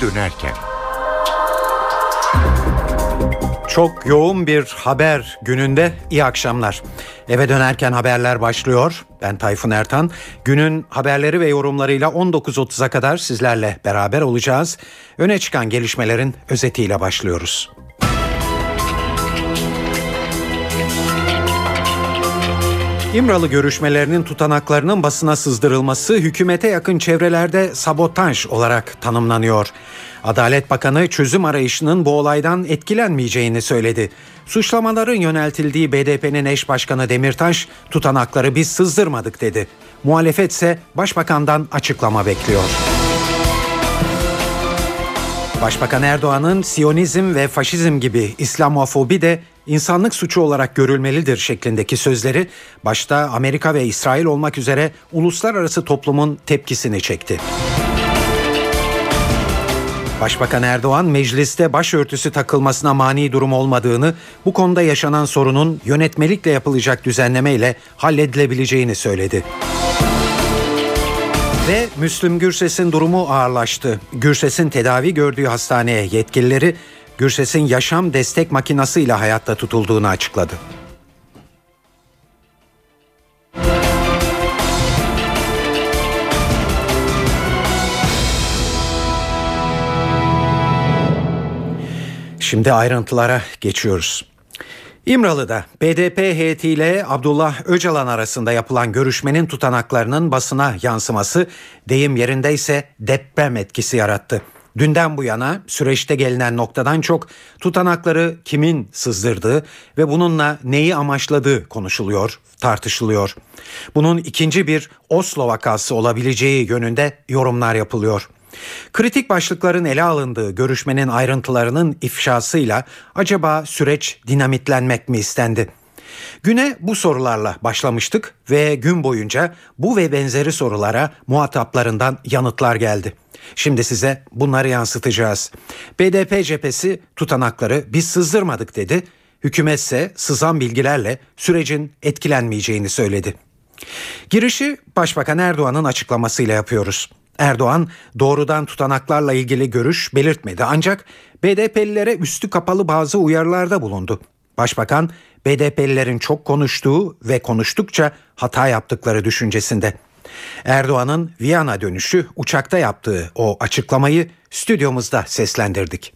dönerken. Çok yoğun bir haber gününde iyi akşamlar. Eve dönerken haberler başlıyor. Ben Tayfun Ertan. Günün haberleri ve yorumlarıyla 19.30'a kadar sizlerle beraber olacağız. Öne çıkan gelişmelerin özetiyle başlıyoruz. İmralı görüşmelerinin tutanaklarının basına sızdırılması hükümete yakın çevrelerde sabotaj olarak tanımlanıyor. Adalet Bakanı çözüm arayışının bu olaydan etkilenmeyeceğini söyledi. Suçlamaların yöneltildiği BDP'nin eş başkanı Demirtaş tutanakları biz sızdırmadık dedi. Muhalefet ise başbakandan açıklama bekliyor. Başbakan Erdoğan'ın Siyonizm ve faşizm gibi İslamofobi de insanlık suçu olarak görülmelidir şeklindeki sözleri başta Amerika ve İsrail olmak üzere uluslararası toplumun tepkisini çekti. Başbakan Erdoğan mecliste başörtüsü takılmasına mani durum olmadığını, bu konuda yaşanan sorunun yönetmelikle yapılacak düzenlemeyle halledilebileceğini söyledi. Ve Müslüm Gürses'in durumu ağırlaştı. Gürses'in tedavi gördüğü hastaneye yetkilileri Gürses'in yaşam destek makinasıyla hayatta tutulduğunu açıkladı. Şimdi ayrıntılara geçiyoruz. İmralı'da BDP heyetiyle Abdullah Öcalan arasında yapılan görüşmenin tutanaklarının basına yansıması deyim yerindeyse deprem etkisi yarattı. Dünden bu yana süreçte gelinen noktadan çok tutanakları kimin sızdırdığı ve bununla neyi amaçladığı konuşuluyor, tartışılıyor. Bunun ikinci bir Oslo vakası olabileceği yönünde yorumlar yapılıyor. Kritik başlıkların ele alındığı görüşmenin ayrıntılarının ifşasıyla acaba süreç dinamitlenmek mi istendi? Güne bu sorularla başlamıştık ve gün boyunca bu ve benzeri sorulara muhataplarından yanıtlar geldi. Şimdi size bunları yansıtacağız. BDP cephesi tutanakları biz sızdırmadık dedi. Hükümet ise sızan bilgilerle sürecin etkilenmeyeceğini söyledi. Girişi Başbakan Erdoğan'ın açıklamasıyla yapıyoruz. Erdoğan doğrudan tutanaklarla ilgili görüş belirtmedi ancak BDP'lilere üstü kapalı bazı uyarılarda bulundu. Başbakan BDP'lilerin çok konuştuğu ve konuştukça hata yaptıkları düşüncesinde. Erdoğan'ın Viyana dönüşü uçakta yaptığı o açıklamayı stüdyomuzda seslendirdik.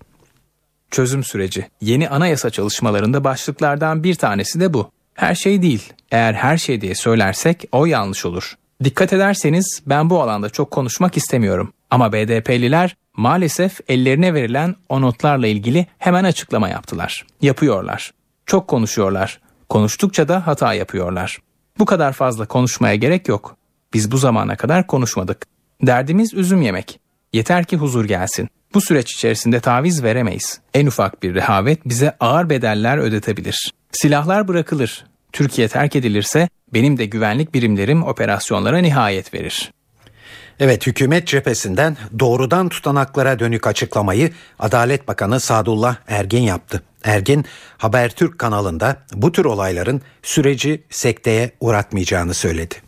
Çözüm süreci. Yeni anayasa çalışmalarında başlıklardan bir tanesi de bu. Her şey değil. Eğer her şey diye söylersek o yanlış olur. Dikkat ederseniz ben bu alanda çok konuşmak istemiyorum. Ama BDP'liler maalesef ellerine verilen o notlarla ilgili hemen açıklama yaptılar. Yapıyorlar. Çok konuşuyorlar. Konuştukça da hata yapıyorlar. Bu kadar fazla konuşmaya gerek yok. Biz bu zamana kadar konuşmadık. Derdimiz üzüm yemek. Yeter ki huzur gelsin. Bu süreç içerisinde taviz veremeyiz. En ufak bir rehavet bize ağır bedeller ödetebilir. Silahlar bırakılır. Türkiye terk edilirse benim de güvenlik birimlerim operasyonlara nihayet verir. Evet hükümet cephesinden doğrudan tutanaklara dönük açıklamayı Adalet Bakanı Sadullah Ergin yaptı. Ergin Habertürk kanalında bu tür olayların süreci sekteye uğratmayacağını söyledi.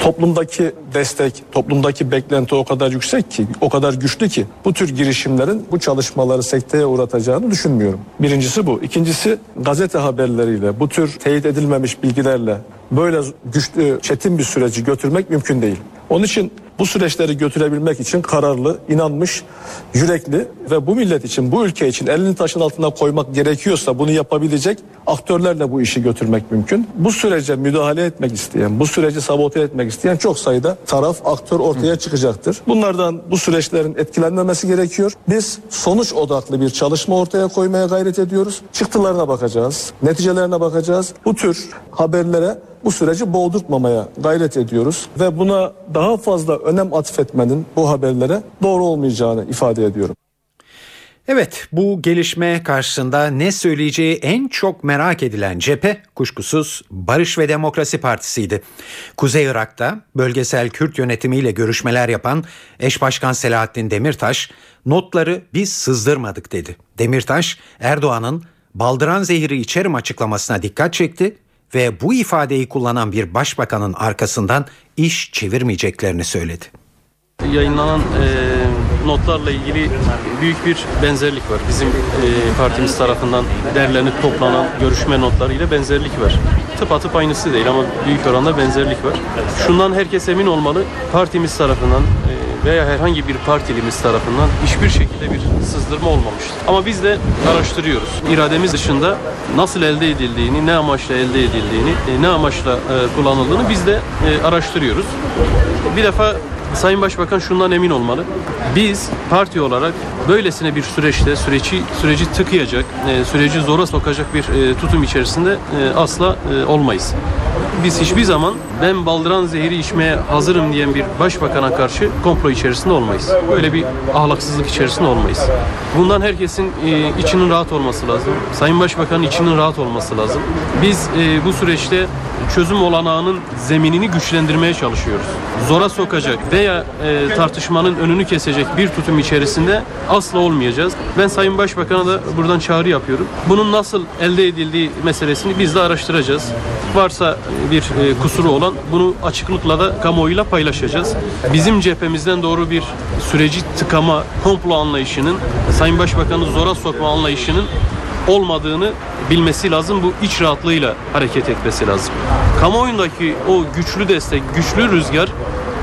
Toplumdaki destek, toplumdaki beklenti o kadar yüksek ki, o kadar güçlü ki bu tür girişimlerin bu çalışmaları sekteye uğratacağını düşünmüyorum. Birincisi bu. İkincisi gazete haberleriyle, bu tür teyit edilmemiş bilgilerle böyle güçlü, çetin bir süreci götürmek mümkün değil. Onun için bu süreçleri götürebilmek için kararlı, inanmış, yürekli ve bu millet için, bu ülke için elini taşın altına koymak gerekiyorsa bunu yapabilecek aktörlerle bu işi götürmek mümkün. Bu sürece müdahale etmek isteyen, bu süreci sabote etmek isteyen çok sayıda taraf, aktör ortaya çıkacaktır. Bunlardan bu süreçlerin etkilenmemesi gerekiyor. Biz sonuç odaklı bir çalışma ortaya koymaya gayret ediyoruz. Çıktılarına bakacağız, neticelerine bakacağız. Bu tür haberlere bu süreci boğdurtmamaya gayret ediyoruz ve buna daha fazla önem atfetmenin bu haberlere doğru olmayacağını ifade ediyorum. Evet bu gelişme karşısında ne söyleyeceği en çok merak edilen cephe kuşkusuz Barış ve Demokrasi Partisi'ydi. Kuzey Irak'ta bölgesel Kürt yönetimiyle görüşmeler yapan eş başkan Selahattin Demirtaş notları biz sızdırmadık dedi. Demirtaş Erdoğan'ın baldıran zehiri içerim açıklamasına dikkat çekti ve bu ifadeyi kullanan bir başbakanın arkasından iş çevirmeyeceklerini söyledi. Yayınlanan e, notlarla ilgili büyük bir benzerlik var. Bizim e, partimiz tarafından derlenip toplanan görüşme notlarıyla benzerlik var. Tıpatıp aynısı değil ama büyük oranda benzerlik var. Şundan herkes emin olmalı. Partimiz tarafından e, veya herhangi bir partilimiz tarafından hiçbir şekilde bir sızdırma olmamıştır. Ama biz de araştırıyoruz. İrademiz dışında nasıl elde edildiğini, ne amaçla elde edildiğini, e, ne amaçla e, kullanıldığını biz de e, araştırıyoruz. Bir defa Sayın Başbakan şundan emin olmalı. Biz parti olarak böylesine bir süreçte süreci süreci tıkayacak, e, süreci zora sokacak bir e, tutum içerisinde e, asla olmayız. Biz hiçbir zaman ben baldıran zehri içmeye hazırım diyen bir başbakana karşı komplo içerisinde olmayız. Böyle bir ahlaksızlık içerisinde olmayız. Bundan herkesin e, içinin rahat olması lazım. Sayın Başbakanın içinin rahat olması lazım. Biz e, bu süreçte çözüm olanağının zeminini güçlendirmeye çalışıyoruz. Zora sokacak veya e, tartışmanın önünü kesecek bir tutum içerisinde asla olmayacağız. Ben Sayın Başbakan'a da buradan çağrı yapıyorum. Bunun nasıl elde edildiği meselesini biz de araştıracağız. Varsa bir e, kusuru olan bunu açıklıkla da kamuoyuyla paylaşacağız. Bizim cephemizden doğru bir süreci tıkama, komplo anlayışının, Sayın Başbakan'ı zora sokma anlayışının olmadığını bilmesi lazım. Bu iç rahatlığıyla hareket etmesi lazım. Kamuoyundaki o güçlü destek, güçlü rüzgar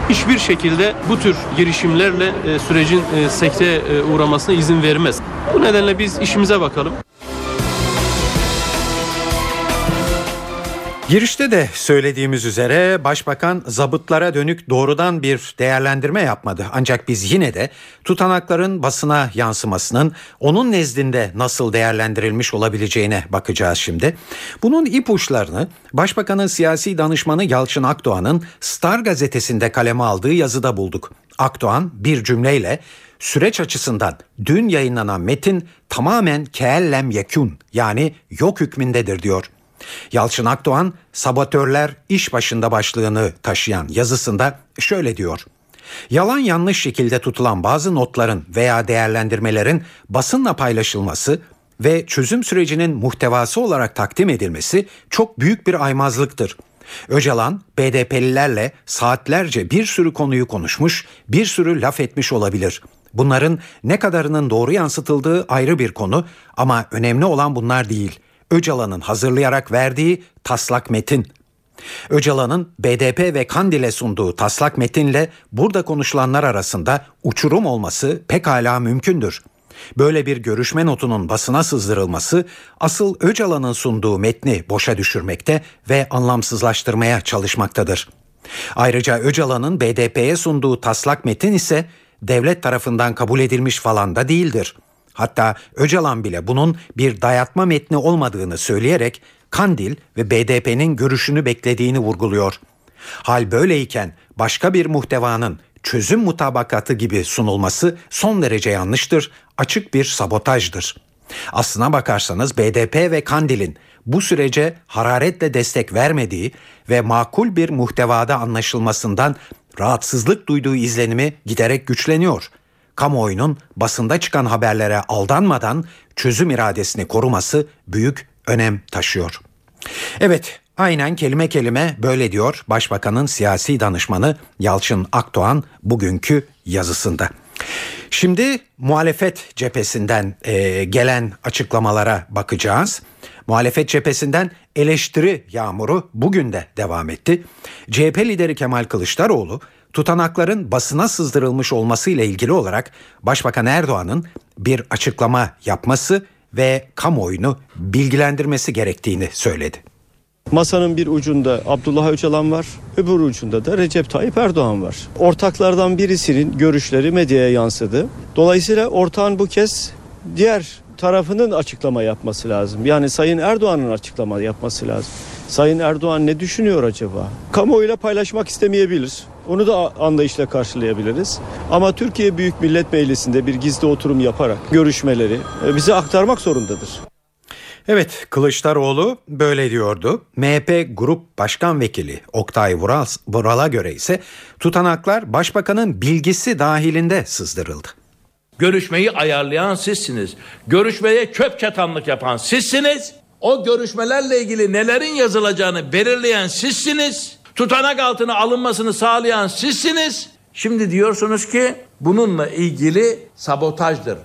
hiçbir şekilde bu tür girişimlerle e, sürecin e, sekteye e, uğramasına izin vermez. Bu nedenle biz işimize bakalım. Girişte de söylediğimiz üzere Başbakan zabıtlara dönük doğrudan bir değerlendirme yapmadı. Ancak biz yine de tutanakların basına yansımasının onun nezdinde nasıl değerlendirilmiş olabileceğine bakacağız şimdi. Bunun ipuçlarını Başbakanın siyasi danışmanı Yalçın Akdoğan'ın Star gazetesinde kaleme aldığı yazıda bulduk. Akdoğan bir cümleyle süreç açısından dün yayınlanan metin tamamen keellem yekun yani yok hükmündedir diyor. Yalçın Akdoğan sabotörler iş başında başlığını taşıyan yazısında şöyle diyor. Yalan yanlış şekilde tutulan bazı notların veya değerlendirmelerin basınla paylaşılması ve çözüm sürecinin muhtevası olarak takdim edilmesi çok büyük bir aymazlıktır. Öcalan BDP'lilerle saatlerce bir sürü konuyu konuşmuş, bir sürü laf etmiş olabilir. Bunların ne kadarının doğru yansıtıldığı ayrı bir konu ama önemli olan bunlar değil. Öcalan'ın hazırlayarak verdiği taslak metin. Öcalan'ın BDP ve Kandil'e sunduğu taslak metinle burada konuşulanlar arasında uçurum olması pekala mümkündür. Böyle bir görüşme notunun basına sızdırılması asıl Öcalan'ın sunduğu metni boşa düşürmekte ve anlamsızlaştırmaya çalışmaktadır. Ayrıca Öcalan'ın BDP'ye sunduğu taslak metin ise devlet tarafından kabul edilmiş falan da değildir. Hatta Öcalan bile bunun bir dayatma metni olmadığını söyleyerek Kandil ve BDP'nin görüşünü beklediğini vurguluyor. Hal böyleyken başka bir muhtevanın çözüm mutabakatı gibi sunulması son derece yanlıştır, açık bir sabotajdır. Aslına bakarsanız BDP ve Kandil'in bu sürece hararetle destek vermediği ve makul bir muhtevada anlaşılmasından rahatsızlık duyduğu izlenimi giderek güçleniyor. Kamuoyunun basında çıkan haberlere aldanmadan çözüm iradesini koruması büyük önem taşıyor. Evet, aynen kelime kelime böyle diyor Başbakanın siyasi danışmanı Yalçın Akdoğan bugünkü yazısında. Şimdi muhalefet cephesinden e, gelen açıklamalara bakacağız. Muhalefet cephesinden eleştiri yağmuru bugün de devam etti. CHP lideri Kemal Kılıçdaroğlu tutanakların basına sızdırılmış olması ile ilgili olarak Başbakan Erdoğan'ın bir açıklama yapması ve kamuoyunu bilgilendirmesi gerektiğini söyledi. Masanın bir ucunda Abdullah Öcalan var, öbür ucunda da Recep Tayyip Erdoğan var. Ortaklardan birisinin görüşleri medyaya yansıdı. Dolayısıyla ortağın bu kez diğer tarafının açıklama yapması lazım. Yani Sayın Erdoğan'ın açıklama yapması lazım. Sayın Erdoğan ne düşünüyor acaba? Kamuoyuyla paylaşmak istemeyebilir. Onu da anlayışla karşılayabiliriz. Ama Türkiye Büyük Millet Meclisi'nde bir gizli oturum yaparak görüşmeleri e, bize aktarmak zorundadır. Evet Kılıçdaroğlu böyle diyordu. MHP Grup Başkan Vekili Oktay Vural, Vural'a göre ise tutanaklar başbakanın bilgisi dahilinde sızdırıldı. Görüşmeyi ayarlayan sizsiniz. Görüşmeye çöp çatanlık yapan sizsiniz. O görüşmelerle ilgili nelerin yazılacağını belirleyen sizsiniz. Tutanak altına alınmasını sağlayan sizsiniz. Şimdi diyorsunuz ki bununla ilgili sabotajdır.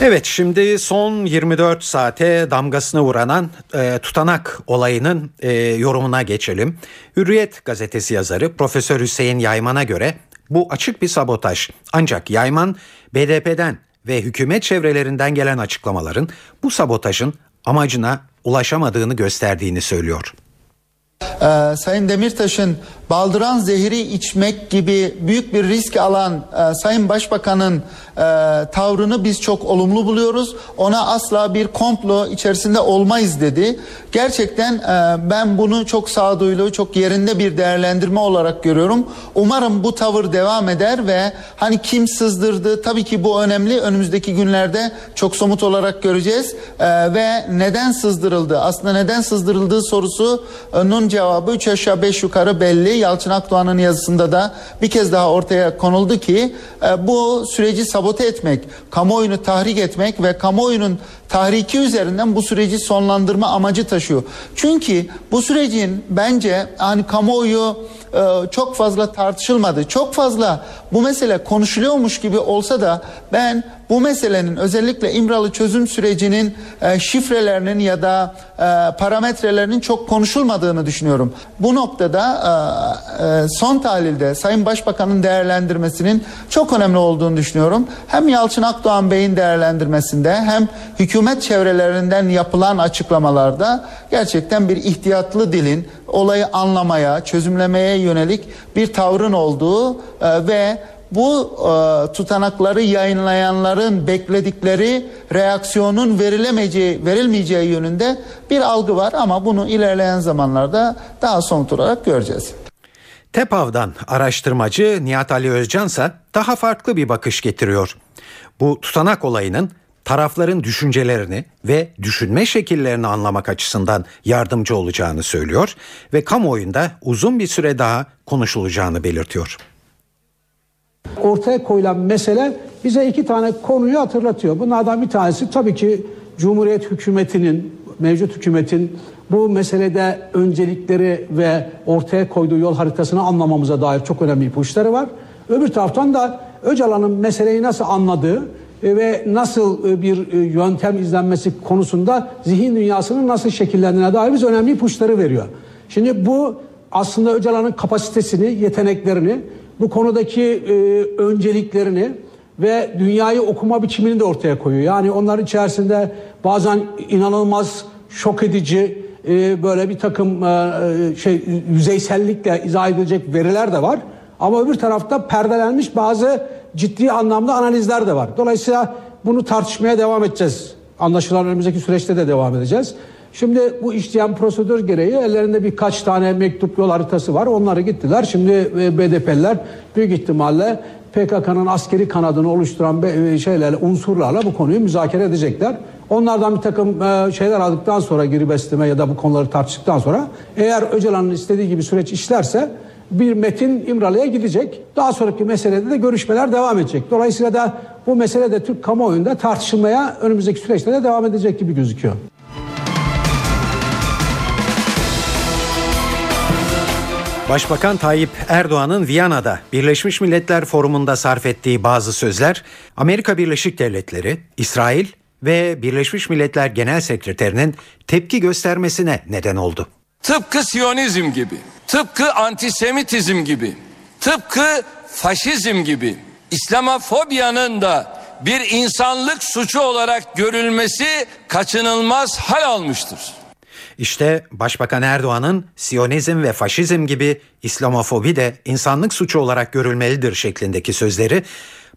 Evet şimdi son 24 saate damgasını vuranan e, tutanak olayının e, yorumuna geçelim. Hürriyet gazetesi yazarı Profesör Hüseyin Yayman'a göre bu açık bir sabotaj. Ancak Yayman BDP'den ve hükümet çevrelerinden gelen açıklamaların bu sabotajın amacına ulaşamadığını gösterdiğini söylüyor. Ee, Sayın Demirtaş'ın baldıran zehri içmek gibi büyük bir risk alan e, Sayın Başbakan'ın e, tavrını biz çok olumlu buluyoruz. Ona asla bir komplo içerisinde olmayız dedi. Gerçekten e, ben bunu çok sağduyulu, çok yerinde bir değerlendirme olarak görüyorum. Umarım bu tavır devam eder ve hani kim sızdırdı tabii ki bu önemli. Önümüzdeki günlerde çok somut olarak göreceğiz. E, ve neden sızdırıldı? Aslında neden sızdırıldığı sorusunun cevabı 3 aşağı 5 yukarı belli. Yalçın Akdoğan'ın yazısında da bir kez daha ortaya konuldu ki e, bu süreci sabote etmek, kamuoyunu tahrik etmek ve kamuoyunun tahriki üzerinden bu süreci sonlandırma amacı taşıyor. Çünkü bu sürecin bence hani kamuoyu çok fazla tartışılmadı. Çok fazla bu mesele konuşuluyormuş gibi olsa da ben bu meselenin özellikle İmralı çözüm sürecinin e, şifrelerinin ya da e, parametrelerinin çok konuşulmadığını düşünüyorum. Bu noktada e, son tahlilde Sayın Başbakan'ın değerlendirmesinin çok önemli olduğunu düşünüyorum. Hem Yalçın Akdoğan Bey'in değerlendirmesinde hem hükümet çevrelerinden yapılan açıklamalarda gerçekten bir ihtiyatlı dilin olayı anlamaya, çözümlemeye yönelik bir tavrın olduğu e, ve bu e, tutanakları yayınlayanların bekledikleri reaksiyonun verilemeyeceği, verilmeyeceği yönünde bir algı var ama bunu ilerleyen zamanlarda daha somut olarak göreceğiz. TEPAV'dan araştırmacı Nihat Ali Özcan ise daha farklı bir bakış getiriyor. Bu tutanak olayının tarafların düşüncelerini ve düşünme şekillerini anlamak açısından yardımcı olacağını söylüyor ve kamuoyunda uzun bir süre daha konuşulacağını belirtiyor. Ortaya koyulan mesele bize iki tane konuyu hatırlatıyor. Bunlardan bir tanesi tabii ki Cumhuriyet hükümetinin, mevcut hükümetin bu meselede öncelikleri ve ortaya koyduğu yol haritasını anlamamıza dair çok önemli ipuçları var. Öbür taraftan da Öcalan'ın meseleyi nasıl anladığı ve nasıl e, bir e, yöntem izlenmesi konusunda zihin dünyasının nasıl şekillendiğine dair bize önemli ipuçları veriyor. Şimdi bu aslında Öcalan'ın kapasitesini, yeteneklerini, bu konudaki e, önceliklerini ve dünyayı okuma biçimini de ortaya koyuyor. Yani onların içerisinde bazen inanılmaz şok edici e, böyle bir takım e, şey yüzeysellikle izah edilecek veriler de var. Ama öbür tarafta perdelenmiş bazı ciddi anlamda analizler de var. Dolayısıyla bunu tartışmaya devam edeceğiz. Anlaşılan önümüzdeki süreçte de devam edeceğiz. Şimdi bu işleyen prosedür gereği ellerinde birkaç tane mektup yol haritası var. Onları gittiler. Şimdi e, BDP'liler büyük ihtimalle PKK'nın askeri kanadını oluşturan e, şeylerle, unsurlarla bu konuyu müzakere edecekler. Onlardan bir takım e, şeyler aldıktan sonra geri besleme ya da bu konuları tartıştıktan sonra eğer Öcalan'ın istediği gibi süreç işlerse bir metin İmralı'ya gidecek. Daha sonraki meselede de görüşmeler devam edecek. Dolayısıyla da bu mesele de Türk kamuoyunda tartışılmaya önümüzdeki süreçte de devam edecek gibi gözüküyor. Başbakan Tayyip Erdoğan'ın Viyana'da Birleşmiş Milletler Forumu'nda sarf ettiği bazı sözler Amerika Birleşik Devletleri, İsrail ve Birleşmiş Milletler Genel Sekreterinin tepki göstermesine neden oldu. Tıpkı Siyonizm gibi, tıpkı antisemitizm gibi, tıpkı faşizm gibi İslamofobyanın da bir insanlık suçu olarak görülmesi kaçınılmaz hal almıştır. İşte Başbakan Erdoğan'ın Siyonizm ve faşizm gibi İslamofobi de insanlık suçu olarak görülmelidir şeklindeki sözleri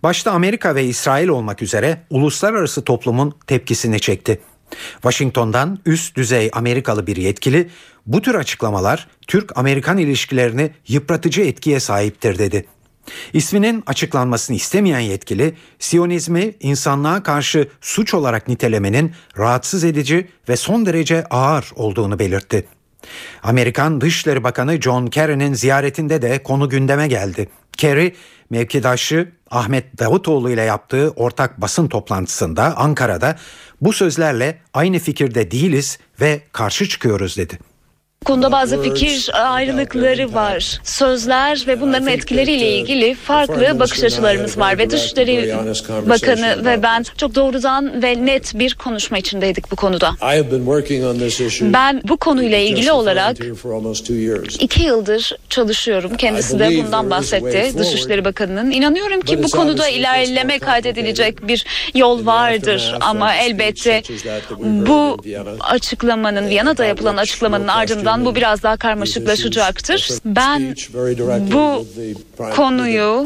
başta Amerika ve İsrail olmak üzere uluslararası toplumun tepkisini çekti. Washington'dan üst düzey Amerikalı bir yetkili bu tür açıklamalar Türk-Amerikan ilişkilerini yıpratıcı etkiye sahiptir dedi. İsminin açıklanmasını istemeyen yetkili, Siyonizmi insanlığa karşı suç olarak nitelemenin rahatsız edici ve son derece ağır olduğunu belirtti. Amerikan Dışişleri Bakanı John Kerry'nin ziyaretinde de konu gündeme geldi. Kerry, mevkidaşı Ahmet Davutoğlu ile yaptığı ortak basın toplantısında Ankara'da bu sözlerle aynı fikirde değiliz ve karşı çıkıyoruz dedi. Konuda bazı fikir ayrılıkları var. Sözler ve bunların etkileriyle ilgili farklı bakış açılarımız var ve Dışişleri Bakanı ve ben çok doğrudan ve net bir konuşma içindeydik bu konuda. Ben bu konuyla ilgili olarak iki yıldır çalışıyorum. Kendisi de bundan bahsetti Dışişleri Bakanı'nın. İnanıyorum ki bu konuda ilerleme kaydedilecek bir yol vardır ama elbette bu açıklamanın Viyana'da yapılan açıklamanın ardından bu biraz daha karmaşıklaşacaktır. Ben bu konuyu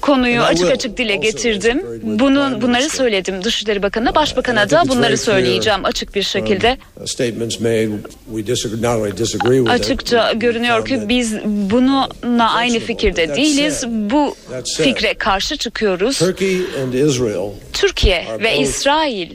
konuyu açık açık dile getirdim. Bunu bunları söyledim Dışişleri Bakanı'na, Başbakan'a da bunları söyleyeceğim açık bir şekilde. Açıkça görünüyor ki biz bununla aynı fikirde değiliz. Bu fikre karşı çıkıyoruz. Türkiye ve İsrail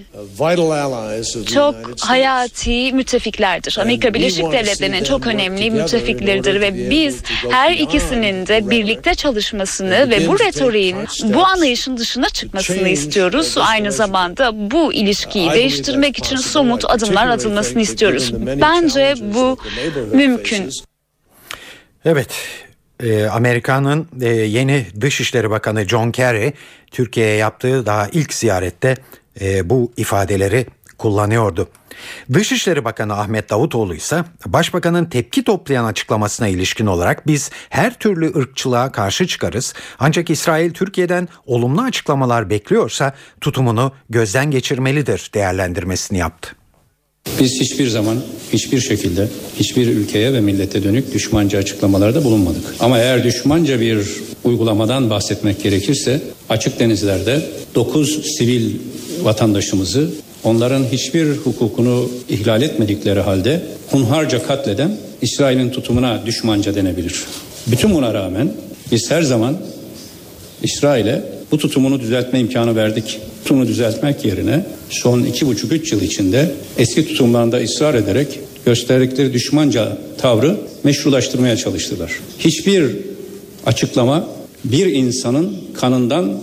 çok hayati müttefiklerdir. Amerika Birleşik Devletleri'nin çok önemli müttefikleridir ve biz her ikisinin de birlikte çalışmasını ve bu retoriğin, bu anlayışın dışına çıkmasını istiyoruz. Aynı zamanda bu ilişkiyi değiştirmek için somut adımlar atılmasını istiyoruz. Bence bu mümkün. Evet, e, Amerika'nın e, yeni Dışişleri Bakanı John Kerry Türkiye'ye yaptığı daha ilk ziyarette e, bu ifadeleri kullanıyordu. Dışişleri Bakanı Ahmet Davutoğlu ise Başbakanın tepki toplayan açıklamasına ilişkin olarak biz her türlü ırkçılığa karşı çıkarız. Ancak İsrail Türkiye'den olumlu açıklamalar bekliyorsa tutumunu gözden geçirmelidir değerlendirmesini yaptı. Biz hiçbir zaman hiçbir şekilde hiçbir ülkeye ve millete dönük düşmanca açıklamalarda bulunmadık. Ama eğer düşmanca bir uygulamadan bahsetmek gerekirse açık denizlerde 9 sivil vatandaşımızı onların hiçbir hukukunu ihlal etmedikleri halde hunharca katleden İsrail'in tutumuna düşmanca denebilir. Bütün buna rağmen biz her zaman İsrail'e bu tutumunu düzeltme imkanı verdik. Tutumunu düzeltmek yerine son iki buçuk üç yıl içinde eski tutumlarında ısrar ederek gösterdikleri düşmanca tavrı meşrulaştırmaya çalıştılar. Hiçbir açıklama bir insanın kanından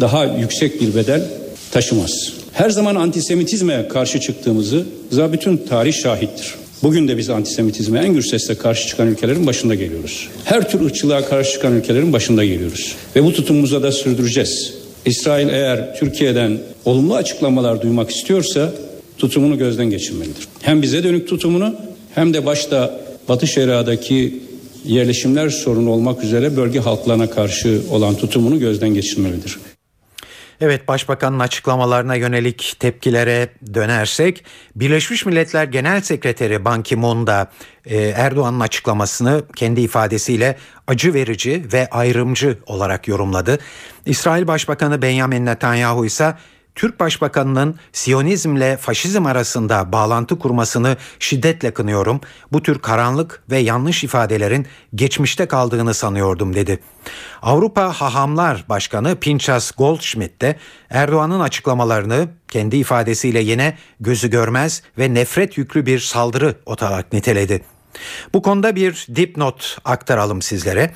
daha yüksek bir bedel taşımaz. Her zaman antisemitizme karşı çıktığımızı za bütün tarih şahittir. Bugün de biz antisemitizme en gür sesle karşı çıkan ülkelerin başında geliyoruz. Her tür ırkçılığa karşı çıkan ülkelerin başında geliyoruz. Ve bu tutumumuza da sürdüreceğiz. İsrail eğer Türkiye'den olumlu açıklamalar duymak istiyorsa tutumunu gözden geçirmelidir. Hem bize dönük tutumunu hem de başta Batı Şeria'daki yerleşimler sorunu olmak üzere bölge halklarına karşı olan tutumunu gözden geçirmelidir. Evet Başbakanın açıklamalarına yönelik tepkilere dönersek Birleşmiş Milletler Genel Sekreteri Ban Ki-moon da e, Erdoğan'ın açıklamasını kendi ifadesiyle acı verici ve ayrımcı olarak yorumladı. İsrail Başbakanı Benjamin Netanyahu ise Türk Başbakanı'nın Siyonizmle faşizm arasında bağlantı kurmasını şiddetle kınıyorum. Bu tür karanlık ve yanlış ifadelerin geçmişte kaldığını sanıyordum dedi. Avrupa Hahamlar Başkanı Pinchas Goldschmidt de Erdoğan'ın açıklamalarını kendi ifadesiyle yine gözü görmez ve nefret yüklü bir saldırı olarak niteledi. Bu konuda bir dipnot aktaralım sizlere.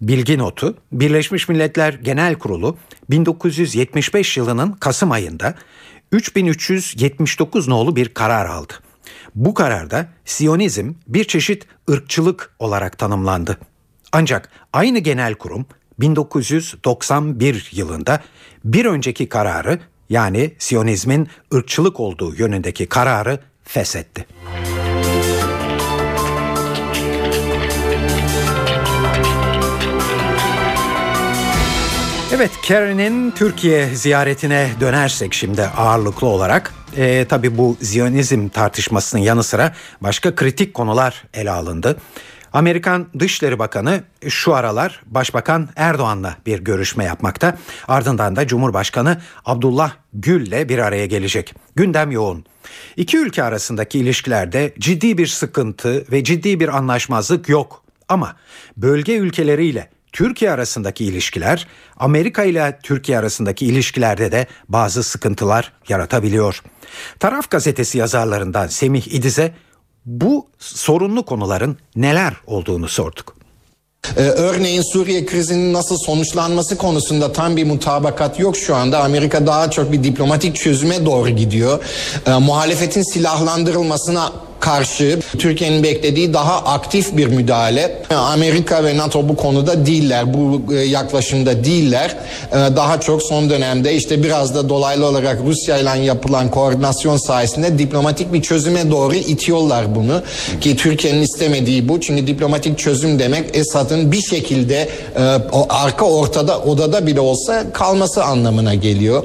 Bilgi notu Birleşmiş Milletler Genel Kurulu 1975 yılının Kasım ayında 3379 nolu bir karar aldı. Bu kararda Siyonizm bir çeşit ırkçılık olarak tanımlandı. Ancak aynı genel kurum 1991 yılında bir önceki kararı yani Siyonizmin ırkçılık olduğu yönündeki kararı feshetti. Evet Kerry'nin Türkiye ziyaretine dönersek şimdi ağırlıklı olarak e, tabii bu Ziyonizm tartışmasının yanı sıra başka kritik konular ele alındı. Amerikan Dışişleri Bakanı şu aralar Başbakan Erdoğan'la bir görüşme yapmakta. Ardından da Cumhurbaşkanı Abdullah Gül'le bir araya gelecek. Gündem yoğun. İki ülke arasındaki ilişkilerde ciddi bir sıkıntı ve ciddi bir anlaşmazlık yok. Ama bölge ülkeleriyle Türkiye arasındaki ilişkiler, Amerika ile Türkiye arasındaki ilişkilerde de bazı sıkıntılar yaratabiliyor. Taraf gazetesi yazarlarından Semih İdiz'e bu sorunlu konuların neler olduğunu sorduk. Ee, örneğin Suriye krizinin nasıl sonuçlanması konusunda tam bir mutabakat yok şu anda. Amerika daha çok bir diplomatik çözüme doğru gidiyor. Ee, muhalefetin silahlandırılmasına karşı Türkiye'nin beklediği daha aktif bir müdahale. Amerika ve NATO bu konuda değiller, bu e, yaklaşımda değiller. E, daha çok son dönemde işte biraz da dolaylı olarak Rusya ile yapılan koordinasyon sayesinde diplomatik bir çözüme doğru itiyorlar bunu. Ki Türkiye'nin istemediği bu. Çünkü diplomatik çözüm demek Esad'ın bir şekilde e, arka ortada odada bile olsa kalması anlamına geliyor.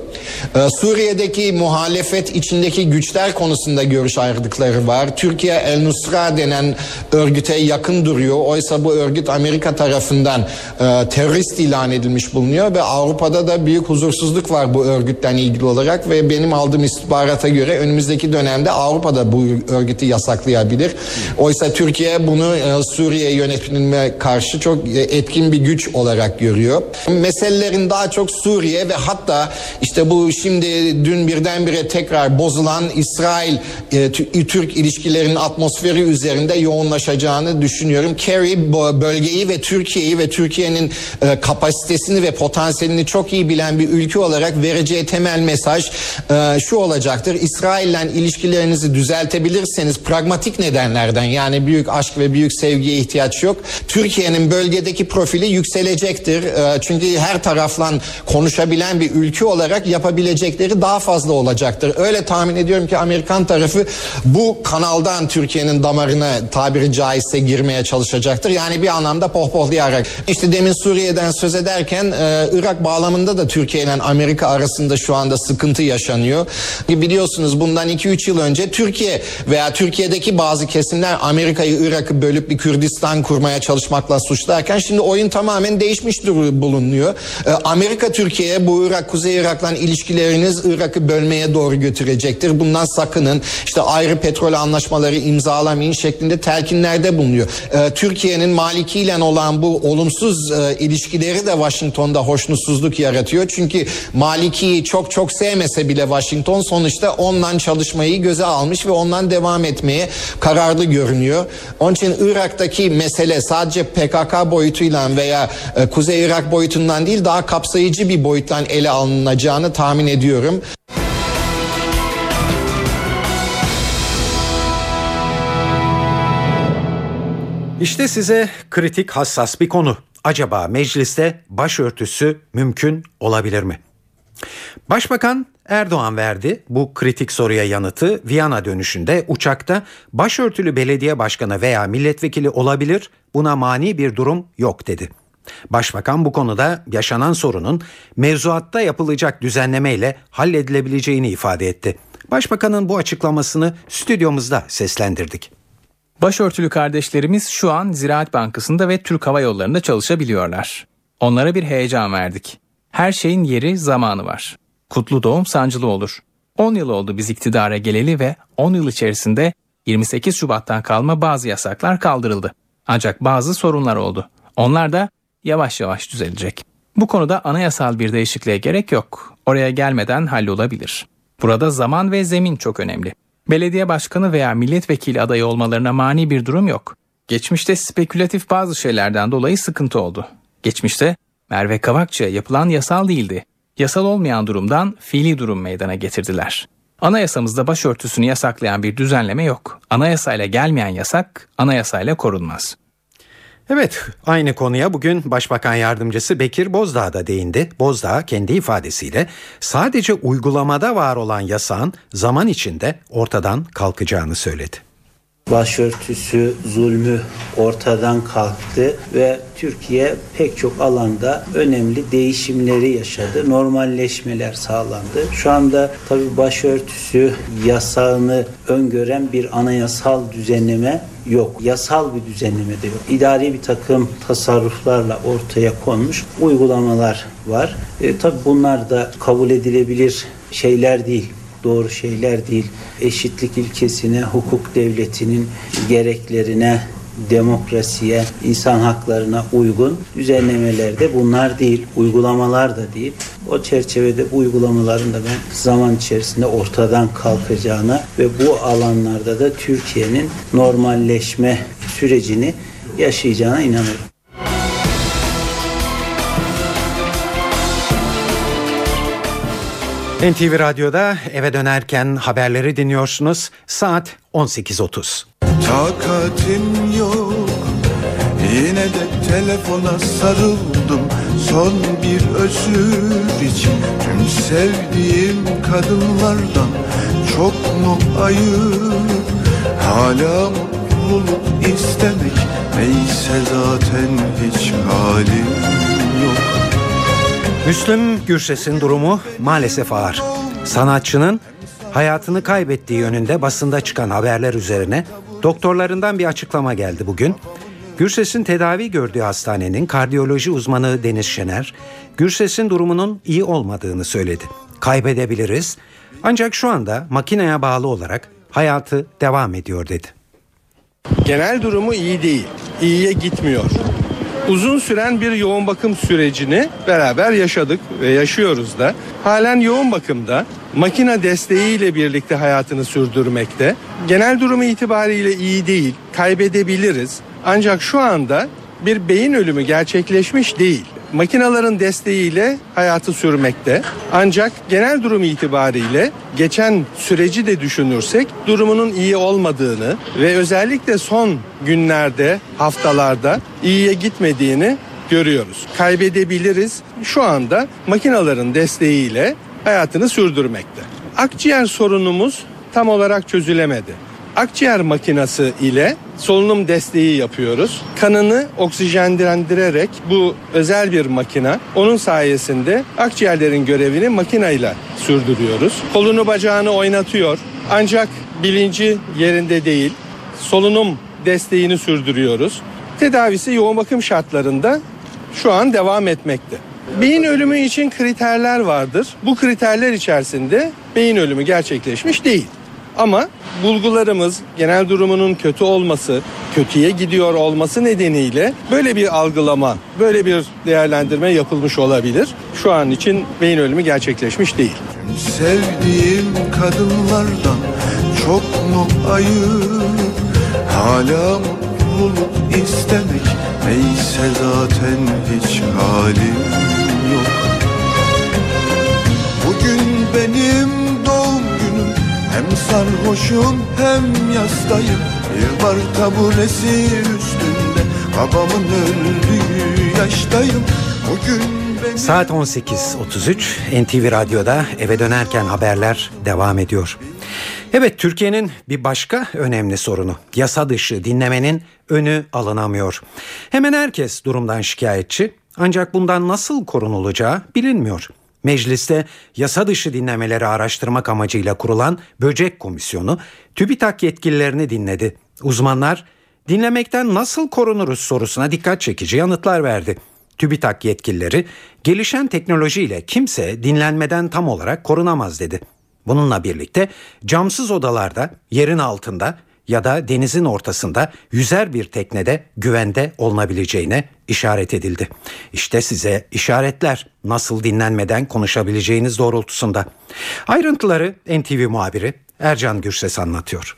Suriye'deki muhalefet içindeki güçler konusunda görüş ayrılıkları var. Türkiye El Nusra denen örgüte yakın duruyor. Oysa bu örgüt Amerika tarafından e, terörist ilan edilmiş bulunuyor ve Avrupa'da da büyük huzursuzluk var bu örgütten ilgili olarak ve benim aldığım istihbarata göre önümüzdeki dönemde Avrupa'da bu örgütü yasaklayabilir. Oysa Türkiye bunu e, Suriye yönetimine karşı çok e, etkin bir güç olarak görüyor. Meselelerin daha çok Suriye ve hatta işte bu şimdi dün birdenbire tekrar bozulan İsrail e, Türk ilişkilerinin atmosferi üzerinde yoğunlaşacağını düşünüyorum. Kerry bölgeyi ve Türkiye'yi ve Türkiye'nin e, kapasitesini ve potansiyelini çok iyi bilen bir ülke olarak vereceği temel mesaj e, şu olacaktır. İsrail'le ilişkilerinizi düzeltebilirseniz pragmatik nedenlerden yani büyük aşk ve büyük sevgiye ihtiyaç yok. Türkiye'nin bölgedeki profili yükselecektir. E, çünkü her tarafla konuşabilen bir ülke olarak yapabilecekleri daha fazla olacaktır. Öyle tahmin ediyorum ki Amerikan tarafı bu kanaldan Türkiye'nin damarına tabiri caizse girmeye çalışacaktır. Yani bir anlamda pohpohlayarak. İşte demin Suriye'den söz ederken e, Irak bağlamında da Türkiye ile Amerika arasında şu anda sıkıntı yaşanıyor. Biliyorsunuz bundan 2-3 yıl önce Türkiye veya Türkiye'deki bazı kesimler Amerika'yı Irak'ı bölüp bir Kürdistan kurmaya çalışmakla suçlarken şimdi oyun tamamen değişmiş bulunuyor. E, Amerika Türkiye'ye bu Irak Kuzey Irak'la ilişkileriniz Irak'ı bölmeye doğru götürecektir. Bundan sakının. İşte ayrı petrol anlaşmaları imzalamayın şeklinde telkinlerde bulunuyor. E, Türkiye'nin Maliki ile olan bu olumsuz e, ilişkileri de Washington'da hoşnutsuzluk yaratıyor. Çünkü Maliki'yi çok çok sevmese bile Washington sonuçta ondan çalışmayı göze almış ve ondan devam etmeye kararlı görünüyor. Onun için Irak'taki mesele sadece PKK boyutuyla veya e, Kuzey Irak boyutundan değil daha kapsayıcı bir boyuttan ele alınacağını tahmin ediyorum. İşte size kritik hassas bir konu. Acaba mecliste başörtüsü mümkün olabilir mi? Başbakan Erdoğan verdi bu kritik soruya yanıtı Viyana dönüşünde uçakta başörtülü belediye başkanı veya milletvekili olabilir buna mani bir durum yok dedi. Başbakan bu konuda yaşanan sorunun mevzuatta yapılacak düzenlemeyle halledilebileceğini ifade etti. Başbakanın bu açıklamasını stüdyomuzda seslendirdik. Başörtülü kardeşlerimiz şu an Ziraat Bankası'nda ve Türk Hava Yolları'nda çalışabiliyorlar. Onlara bir heyecan verdik. Her şeyin yeri, zamanı var. Kutlu doğum sancılı olur. 10 yıl oldu biz iktidara geleli ve 10 yıl içerisinde 28 Şubat'tan kalma bazı yasaklar kaldırıldı. Ancak bazı sorunlar oldu. Onlar da yavaş yavaş düzelecek. Bu konuda anayasal bir değişikliğe gerek yok. Oraya gelmeden hallolabilir. Burada zaman ve zemin çok önemli. Belediye başkanı veya milletvekili adayı olmalarına mani bir durum yok. Geçmişte spekülatif bazı şeylerden dolayı sıkıntı oldu. Geçmişte Merve Kavakçı'ya yapılan yasal değildi. Yasal olmayan durumdan fiili durum meydana getirdiler. Anayasamızda başörtüsünü yasaklayan bir düzenleme yok. Anayasayla gelmeyen yasak anayasayla korunmaz. Evet, aynı konuya bugün Başbakan Yardımcısı Bekir Bozdağ da değindi. Bozdağ kendi ifadesiyle sadece uygulamada var olan yasağın zaman içinde ortadan kalkacağını söyledi başörtüsü zulmü ortadan kalktı ve Türkiye pek çok alanda önemli değişimleri yaşadı. Normalleşmeler sağlandı. Şu anda tabii başörtüsü yasağını öngören bir anayasal düzenleme yok. Yasal bir düzenleme de yok. İdari bir takım tasarruflarla ortaya konmuş uygulamalar var. E, tabii bunlar da kabul edilebilir şeyler değil doğru şeyler değil. Eşitlik ilkesine, hukuk devletinin gereklerine, demokrasiye, insan haklarına uygun düzenlemelerde bunlar değil, uygulamalar da değil. O çerçevede bu uygulamaların da ben zaman içerisinde ortadan kalkacağına ve bu alanlarda da Türkiye'nin normalleşme sürecini yaşayacağına inanıyorum. NTV Radyo'da eve dönerken haberleri dinliyorsunuz. Saat 18.30. Takatim yok Yine de telefona sarıldım Son bir özür için Tüm sevdiğim kadınlardan Çok mu ayıp Hala mutluluk istemek Neyse zaten hiç halim Müslüm Gürses'in durumu maalesef ağır. Sanatçının hayatını kaybettiği yönünde basında çıkan haberler üzerine doktorlarından bir açıklama geldi bugün. Gürses'in tedavi gördüğü hastanenin kardiyoloji uzmanı Deniz Şener, Gürses'in durumunun iyi olmadığını söyledi. Kaybedebiliriz ancak şu anda makineye bağlı olarak hayatı devam ediyor dedi. Genel durumu iyi değil. İyiye gitmiyor. Uzun süren bir yoğun bakım sürecini beraber yaşadık ve yaşıyoruz da. Halen yoğun bakımda makine desteğiyle birlikte hayatını sürdürmekte. Genel durumu itibariyle iyi değil. Kaybedebiliriz. Ancak şu anda bir beyin ölümü gerçekleşmiş değil. Makinaların desteğiyle hayatı sürmekte. Ancak genel durum itibariyle geçen süreci de düşünürsek durumunun iyi olmadığını ve özellikle son günlerde, haftalarda iyiye gitmediğini görüyoruz. Kaybedebiliriz. Şu anda makinaların desteğiyle hayatını sürdürmekte. Akciğer sorunumuz tam olarak çözülemedi akciğer makinası ile solunum desteği yapıyoruz. Kanını oksijenlendirerek bu özel bir makina onun sayesinde akciğerlerin görevini makinayla sürdürüyoruz. Kolunu bacağını oynatıyor ancak bilinci yerinde değil. Solunum desteğini sürdürüyoruz. Tedavisi yoğun bakım şartlarında şu an devam etmekte. Beyin ölümü için kriterler vardır. Bu kriterler içerisinde beyin ölümü gerçekleşmiş değil. Ama bulgularımız genel durumunun kötü olması, kötüye gidiyor olması nedeniyle böyle bir algılama, böyle bir değerlendirme yapılmış olabilir. Şu an için beyin ölümü gerçekleşmiş değil. Sevdiğim kadınlardan çok mu ayıp Hala mutluluk istemek Neyse zaten hiç halim yok sarhoşum hem yastayım Bir bar taburesi üstünde Babamın öldüğü yaştayım benim Saat 18.33 NTV Radyo'da eve dönerken haberler devam ediyor. Evet Türkiye'nin bir başka önemli sorunu yasa dışı dinlemenin önü alınamıyor. Hemen herkes durumdan şikayetçi ancak bundan nasıl korunulacağı bilinmiyor. Mecliste yasa dışı dinlemeleri araştırmak amacıyla kurulan Böcek Komisyonu TÜBİTAK yetkililerini dinledi. Uzmanlar dinlemekten nasıl korunuruz sorusuna dikkat çekici yanıtlar verdi. TÜBİTAK yetkilileri gelişen teknolojiyle kimse dinlenmeden tam olarak korunamaz dedi. Bununla birlikte camsız odalarda, yerin altında ya da denizin ortasında yüzer bir teknede güvende olunabileceğine işaret edildi. İşte size işaretler nasıl dinlenmeden konuşabileceğiniz doğrultusunda. Ayrıntıları NTV muhabiri Ercan Gürses anlatıyor.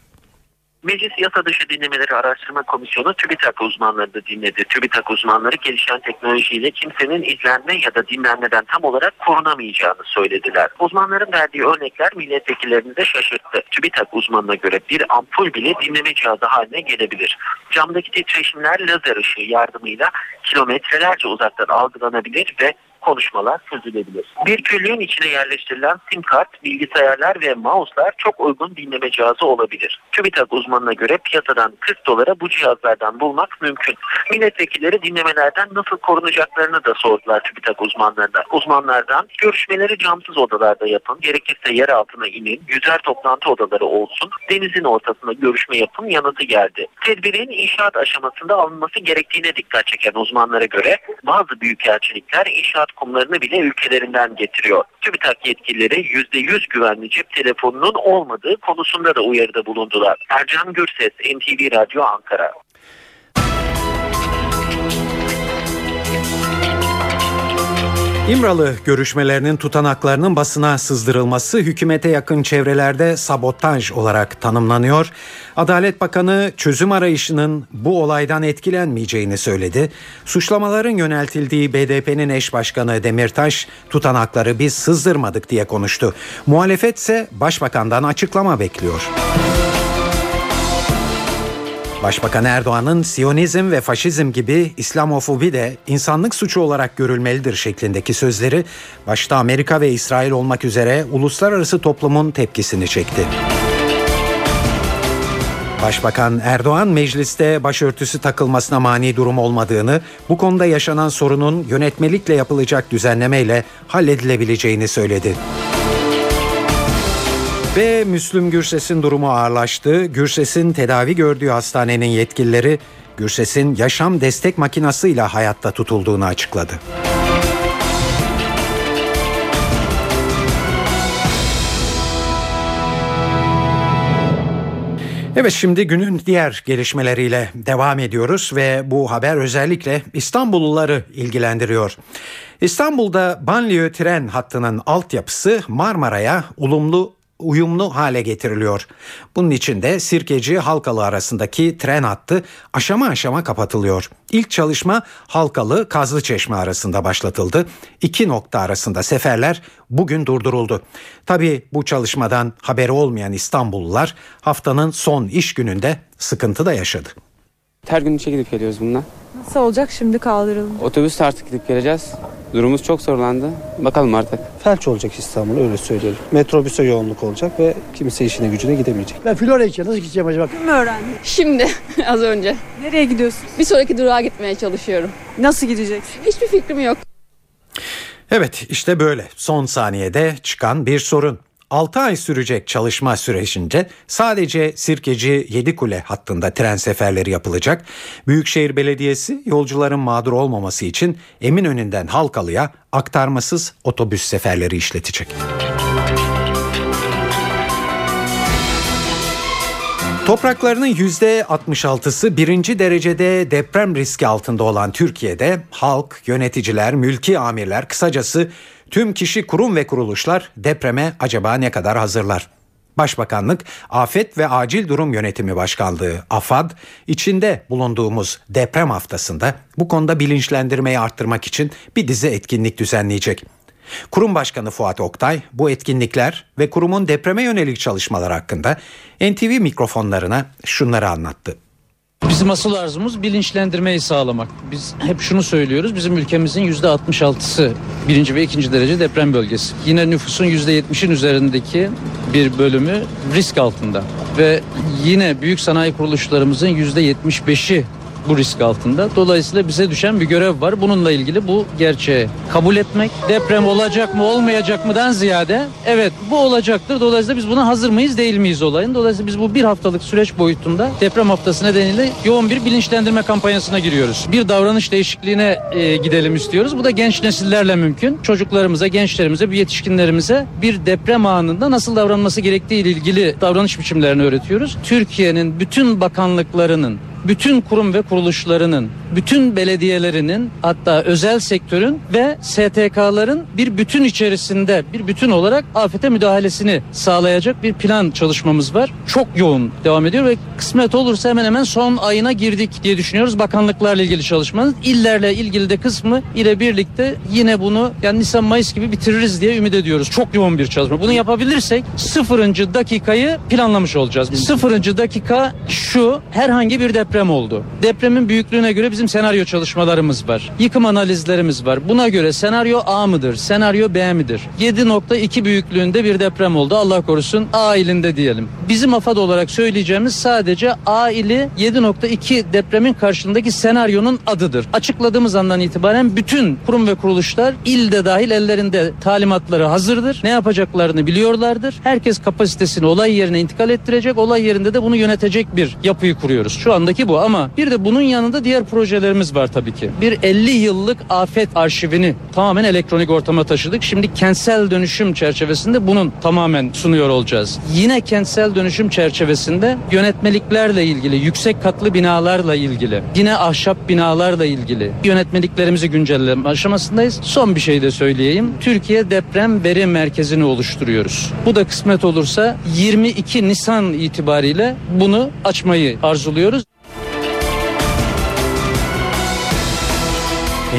Meclis Yasa Dışı Dinlemeleri Araştırma Komisyonu TÜBİTAK uzmanları da dinledi. TÜBİTAK uzmanları gelişen teknolojiyle kimsenin izlenme ya da dinlenmeden tam olarak korunamayacağını söylediler. Uzmanların verdiği örnekler milletvekillerini de şaşırttı. TÜBİTAK uzmanına göre bir ampul bile dinleme cihazı haline gelebilir. Camdaki titreşimler lazer ışığı yardımıyla kilometrelerce uzaktan algılanabilir ve konuşmalar çözülebilir. Bir küllüğün içine yerleştirilen sim kart, bilgisayarlar ve mouse'lar çok uygun dinleme cihazı olabilir. TÜBİTAK uzmanına göre piyasadan 40 dolara bu cihazlardan bulmak mümkün. Milletvekilleri dinlemelerden nasıl korunacaklarını da sordular TÜBİTAK uzmanlarına. Uzmanlardan görüşmeleri camsız odalarda yapın, gerekirse yer altına inin, yüzer toplantı odaları olsun, denizin ortasında görüşme yapın yanıtı geldi. Tedbirin inşaat aşamasında alınması gerektiğine dikkat çeken uzmanlara göre bazı büyükelçilikler inşaat kumlarını bile ülkelerinden getiriyor. TÜBİTAK yetkilileri %100 güvenli cep telefonunun olmadığı konusunda da uyarıda bulundular. Ercan Gürses, NTV Radyo Ankara. İmralı görüşmelerinin tutanaklarının basına sızdırılması hükümete yakın çevrelerde sabotaj olarak tanımlanıyor. Adalet Bakanı çözüm arayışının bu olaydan etkilenmeyeceğini söyledi. Suçlamaların yöneltildiği BDP'nin eş başkanı Demirtaş tutanakları biz sızdırmadık diye konuştu. Muhalefet ise başbakandan açıklama bekliyor. Başbakan Erdoğan'ın Siyonizm ve faşizm gibi İslamofobi de insanlık suçu olarak görülmelidir şeklindeki sözleri başta Amerika ve İsrail olmak üzere uluslararası toplumun tepkisini çekti. Başbakan Erdoğan mecliste başörtüsü takılmasına mani durum olmadığını, bu konuda yaşanan sorunun yönetmelikle yapılacak düzenlemeyle halledilebileceğini söyledi. Ve Müslüm Gürses'in durumu ağırlaştı. Gürses'in tedavi gördüğü hastanenin yetkilileri Gürses'in yaşam destek makinasıyla hayatta tutulduğunu açıkladı. Evet şimdi günün diğer gelişmeleriyle devam ediyoruz ve bu haber özellikle İstanbulluları ilgilendiriyor. İstanbul'da banliyö tren hattının altyapısı Marmara'ya ulumlu uyumlu hale getiriliyor. Bunun için de Sirkeci Halkalı arasındaki tren hattı aşama aşama kapatılıyor. İlk çalışma Halkalı Kazlıçeşme arasında başlatıldı. İki nokta arasında seferler bugün durduruldu. Tabi bu çalışmadan haberi olmayan İstanbullular haftanın son iş gününde sıkıntı da yaşadı. Her gün işe gidip geliyoruz bununla. Nasıl olacak şimdi kaldırıldı? Otobüsle artık gidip geleceğiz. Durumumuz çok zorlandı. Bakalım artık. Felç olacak İstanbul öyle söyleyelim. Metrobüse yoğunluk olacak ve kimse işine gücüne gidemeyecek. Ben Florya'ya nasıl gideceğim acaba? Kim öğrendi? Şimdi az önce. Nereye gidiyorsun? Bir sonraki durağa gitmeye çalışıyorum. Nasıl gideceksin? Hiçbir fikrim yok. Evet işte böyle son saniyede çıkan bir sorun. 6 ay sürecek çalışma sürecince sadece Sirkeci Yedikule hattında tren seferleri yapılacak. Büyükşehir Belediyesi yolcuların mağdur olmaması için Eminönü'nden Halkalı'ya aktarmasız otobüs seferleri işletecek. Topraklarının %66'sı birinci derecede deprem riski altında olan Türkiye'de halk, yöneticiler, mülki amirler kısacası tüm kişi, kurum ve kuruluşlar depreme acaba ne kadar hazırlar? Başbakanlık Afet ve Acil Durum Yönetimi Başkanlığı AFAD içinde bulunduğumuz deprem haftasında bu konuda bilinçlendirmeyi arttırmak için bir dizi etkinlik düzenleyecek. Kurum Başkanı Fuat Oktay bu etkinlikler ve kurumun depreme yönelik çalışmalar hakkında NTV mikrofonlarına şunları anlattı. Bizim asıl arzumuz bilinçlendirmeyi sağlamak. Biz hep şunu söylüyoruz. Bizim ülkemizin yüzde 66'sı birinci ve ikinci derece deprem bölgesi. Yine nüfusun yüzde 70'in üzerindeki bir bölümü risk altında. Ve yine büyük sanayi kuruluşlarımızın yüzde 75'i bu risk altında. Dolayısıyla bize düşen bir görev var. Bununla ilgili bu gerçeği kabul etmek. Deprem olacak mı olmayacak mıdan ziyade evet bu olacaktır. Dolayısıyla biz buna hazır mıyız değil miyiz olayın. Dolayısıyla biz bu bir haftalık süreç boyutunda deprem haftası nedeniyle yoğun bir bilinçlendirme kampanyasına giriyoruz. Bir davranış değişikliğine e, gidelim istiyoruz. Bu da genç nesillerle mümkün. Çocuklarımıza, gençlerimize, bir yetişkinlerimize bir deprem anında nasıl davranması gerektiği ile ilgili davranış biçimlerini öğretiyoruz. Türkiye'nin bütün bakanlıklarının bütün kurum ve kuruluşlarının, bütün belediyelerinin hatta özel sektörün ve STK'ların bir bütün içerisinde bir bütün olarak afete müdahalesini sağlayacak bir plan çalışmamız var. Çok yoğun devam ediyor ve kısmet olursa hemen hemen son ayına girdik diye düşünüyoruz. Bakanlıklarla ilgili çalışmanın illerle ilgili de kısmı ile birlikte yine bunu yani Nisan Mayıs gibi bitiririz diye ümit ediyoruz. Çok yoğun bir çalışma. Bunu yapabilirsek sıfırıncı dakikayı planlamış olacağız. Sıfırıncı dakika şu herhangi bir deprem oldu. Depremin büyüklüğüne göre bizim senaryo çalışmalarımız var. Yıkım analizlerimiz var. Buna göre senaryo A mıdır? Senaryo B midir? 7.2 büyüklüğünde bir deprem oldu. Allah korusun A ilinde diyelim. Bizim AFAD olarak söyleyeceğimiz sadece A ili 7.2 depremin karşısındaki senaryonun adıdır. Açıkladığımız andan itibaren bütün kurum ve kuruluşlar ilde dahil ellerinde talimatları hazırdır. Ne yapacaklarını biliyorlardır. Herkes kapasitesini olay yerine intikal ettirecek. Olay yerinde de bunu yönetecek bir yapıyı kuruyoruz. Şu andaki bu ama bir de bunun yanında diğer projelerimiz var tabii ki. Bir 50 yıllık afet arşivini tamamen elektronik ortama taşıdık. Şimdi kentsel dönüşüm çerçevesinde bunun tamamen sunuyor olacağız. Yine kentsel dönüşüm çerçevesinde yönetmeliklerle ilgili, yüksek katlı binalarla ilgili, yine ahşap binalarla ilgili yönetmeliklerimizi güncelleme aşamasındayız. Son bir şey de söyleyeyim. Türkiye Deprem Veri Merkezi'ni oluşturuyoruz. Bu da kısmet olursa 22 Nisan itibariyle bunu açmayı arzuluyoruz.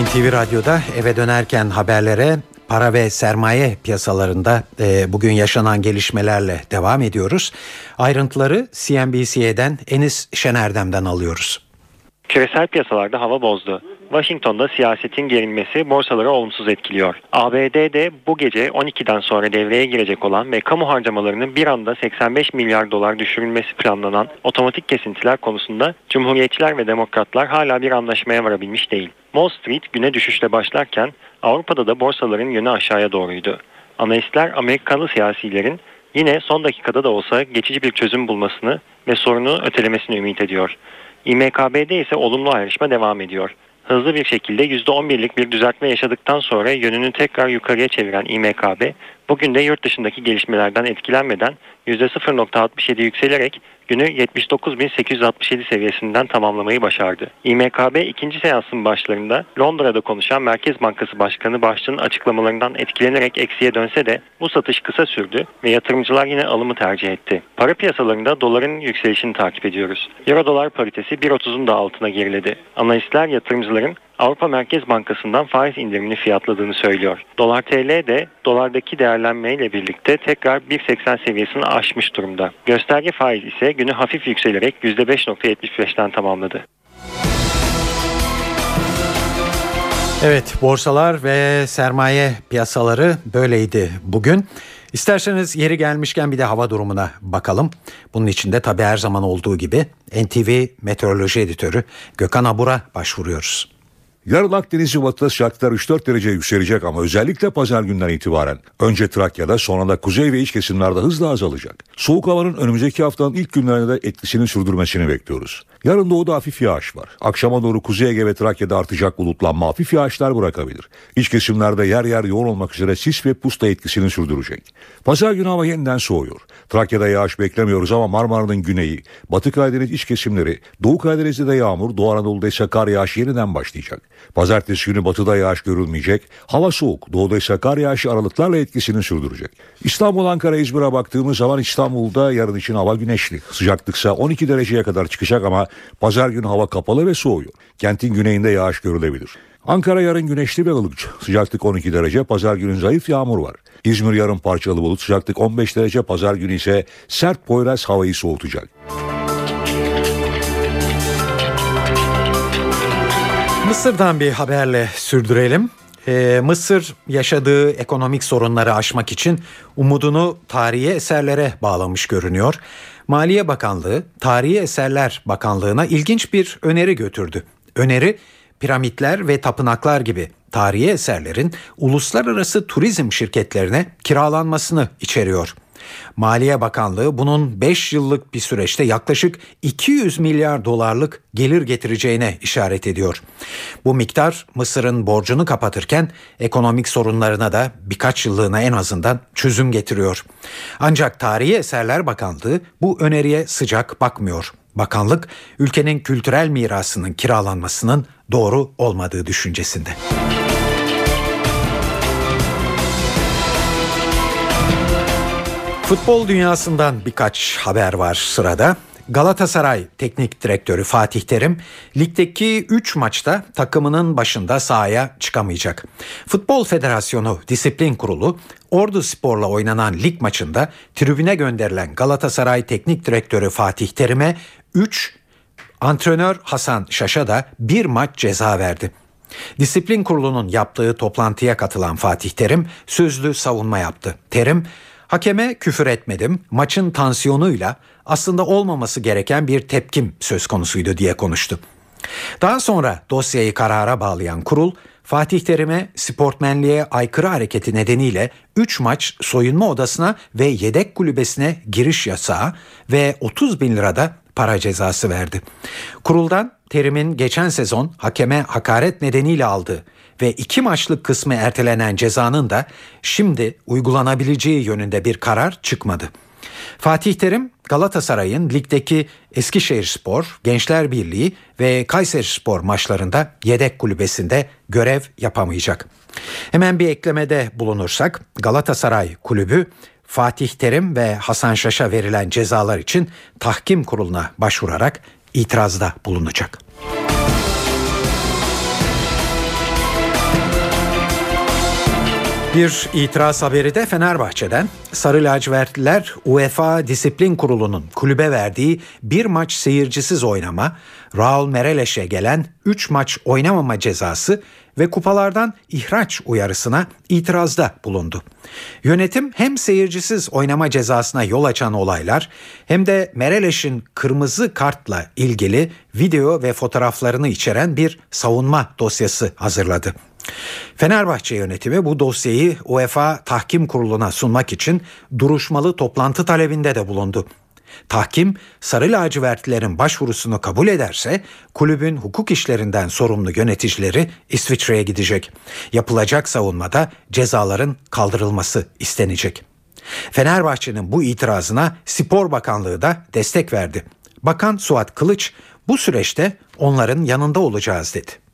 NTV Radyo'da eve dönerken haberlere para ve sermaye piyasalarında e, bugün yaşanan gelişmelerle devam ediyoruz. Ayrıntıları CNBC'den Enis Şenerdem'den alıyoruz. Küresel piyasalarda hava bozdu. Washington'da siyasetin gerilmesi borsaları olumsuz etkiliyor. ABD'de bu gece 12'den sonra devreye girecek olan ve kamu harcamalarının bir anda 85 milyar dolar düşürülmesi planlanan otomatik kesintiler konusunda Cumhuriyetçiler ve Demokratlar hala bir anlaşmaya varabilmiş değil. Wall Street güne düşüşle başlarken Avrupa'da da borsaların yönü aşağıya doğruydu. Analistler Amerikalı siyasilerin yine son dakikada da olsa geçici bir çözüm bulmasını ve sorunu ötelemesini ümit ediyor. İMKB'de ise olumlu ayrışma devam ediyor. Hızlı bir şekilde %11'lik bir düzeltme yaşadıktan sonra yönünü tekrar yukarıya çeviren İMKB, bugün de yurt dışındaki gelişmelerden etkilenmeden %0.67 yükselerek günü 79.867 seviyesinden tamamlamayı başardı. İMKB ikinci seansın başlarında Londra'da konuşan Merkez Bankası Başkanı Başçı'nın açıklamalarından etkilenerek eksiye dönse de bu satış kısa sürdü ve yatırımcılar yine alımı tercih etti. Para piyasalarında doların yükselişini takip ediyoruz. Euro dolar paritesi 1.30'un da altına geriledi. Analistler yatırımcıların Avrupa Merkez Bankası'ndan faiz indirimini fiyatladığını söylüyor. Dolar TL de dolardaki değerlenmeyle birlikte tekrar 1.80 seviyesini aşmış durumda. Gösterge faiz ise günü hafif yükselerek %5.75'ten tamamladı. Evet borsalar ve sermaye piyasaları böyleydi bugün. İsterseniz yeri gelmişken bir de hava durumuna bakalım. Bunun için de tabii her zaman olduğu gibi NTV Meteoroloji Editörü Gökhan Abur'a başvuruyoruz. Yarın Akdeniz'i batıda sıcaklıklar 3-4 derece yükselecek ama özellikle pazar günden itibaren önce Trakya'da sonra da kuzey ve iç kesimlerde hızla azalacak. Soğuk havanın önümüzdeki haftanın ilk günlerinde de etkisini sürdürmesini bekliyoruz. Yarın doğuda hafif yağış var. Akşama doğru Kuzey Ege ve Trakya'da artacak bulutlanma hafif yağışlar bırakabilir. İç kesimlerde yer yer yoğun olmak üzere sis ve pusta etkisini sürdürecek. Pazar günü hava yeniden soğuyor. Trakya'da yağış beklemiyoruz ama Marmara'nın güneyi, Batı Karadeniz iç kesimleri, Doğu Karadeniz'de de yağmur, Doğu Anadolu'da ise kar yağış yeniden başlayacak. Pazartesi günü batıda yağış görülmeyecek. Hava soğuk. Doğuda ise kar yağışı aralıklarla etkisini sürdürecek. İstanbul, Ankara, İzmir'e baktığımız zaman İstanbul'da yarın için hava güneşli. Sıcaklıksa 12 dereceye kadar çıkacak ama pazar günü hava kapalı ve soğuyor. Kentin güneyinde yağış görülebilir. Ankara yarın güneşli ve ılık. Sıcaklık 12 derece. Pazar günü zayıf yağmur var. İzmir yarın parçalı bulut. Sıcaklık 15 derece. Pazar günü ise sert poyraz havayı soğutacak. Mısır'dan bir haberle sürdürelim. Ee, Mısır yaşadığı ekonomik sorunları aşmak için umudunu tarihi eserlere bağlamış görünüyor. Maliye Bakanlığı Tarihi Eserler Bakanlığı'na ilginç bir öneri götürdü. Öneri piramitler ve tapınaklar gibi tarihi eserlerin uluslararası turizm şirketlerine kiralanmasını içeriyor. Maliye Bakanlığı bunun 5 yıllık bir süreçte yaklaşık 200 milyar dolarlık gelir getireceğine işaret ediyor. Bu miktar Mısır'ın borcunu kapatırken ekonomik sorunlarına da birkaç yıllığına en azından çözüm getiriyor. Ancak Tarihi Eserler Bakanlığı bu öneriye sıcak bakmıyor. Bakanlık ülkenin kültürel mirasının kiralanmasının doğru olmadığı düşüncesinde. Futbol dünyasından birkaç haber var sırada. Galatasaray Teknik Direktörü Fatih Terim ligdeki 3 maçta takımının başında sahaya çıkamayacak. Futbol Federasyonu Disiplin Kurulu Ordu Spor'la oynanan lig maçında tribüne gönderilen Galatasaray Teknik Direktörü Fatih Terim'e 3, antrenör Hasan Şaş'a da 1 maç ceza verdi. Disiplin Kurulu'nun yaptığı toplantıya katılan Fatih Terim sözlü savunma yaptı. Terim Hakeme küfür etmedim. Maçın tansiyonuyla aslında olmaması gereken bir tepkim söz konusuydu diye konuştu. Daha sonra dosyayı karara bağlayan kurul Fatih Terim'e sportmenliğe aykırı hareketi nedeniyle 3 maç soyunma odasına ve yedek kulübesine giriş yasağı ve 30 bin lirada para cezası verdi. Kuruldan Terim'in geçen sezon hakeme hakaret nedeniyle aldığı ve iki maçlık kısmı ertelenen cezanın da şimdi uygulanabileceği yönünde bir karar çıkmadı. Fatih Terim Galatasaray'ın ligdeki Eskişehirspor, Gençler Birliği ve Kayserispor maçlarında yedek kulübesinde görev yapamayacak. Hemen bir eklemede bulunursak Galatasaray kulübü Fatih Terim ve Hasan Şaş'a verilen cezalar için tahkim kuruluna başvurarak itirazda bulunacak. Bir itiraz haberi de Fenerbahçe'den. Sarı lacivertliler UEFA Disiplin Kurulu'nun kulübe verdiği bir maç seyircisiz oynama, Raul Mereleş'e gelen 3 maç oynamama cezası ve kupalardan ihraç uyarısına itirazda bulundu. Yönetim hem seyircisiz oynama cezasına yol açan olaylar hem de Mereleş'in kırmızı kartla ilgili video ve fotoğraflarını içeren bir savunma dosyası hazırladı. Fenerbahçe yönetimi bu dosyayı UEFA Tahkim Kurulu'na sunmak için duruşmalı toplantı talebinde de bulundu. Tahkim sarı lacivertlilerin başvurusunu kabul ederse kulübün hukuk işlerinden sorumlu yöneticileri İsviçre'ye gidecek. Yapılacak savunmada cezaların kaldırılması istenecek. Fenerbahçe'nin bu itirazına Spor Bakanlığı da destek verdi. Bakan Suat Kılıç bu süreçte onların yanında olacağız dedi.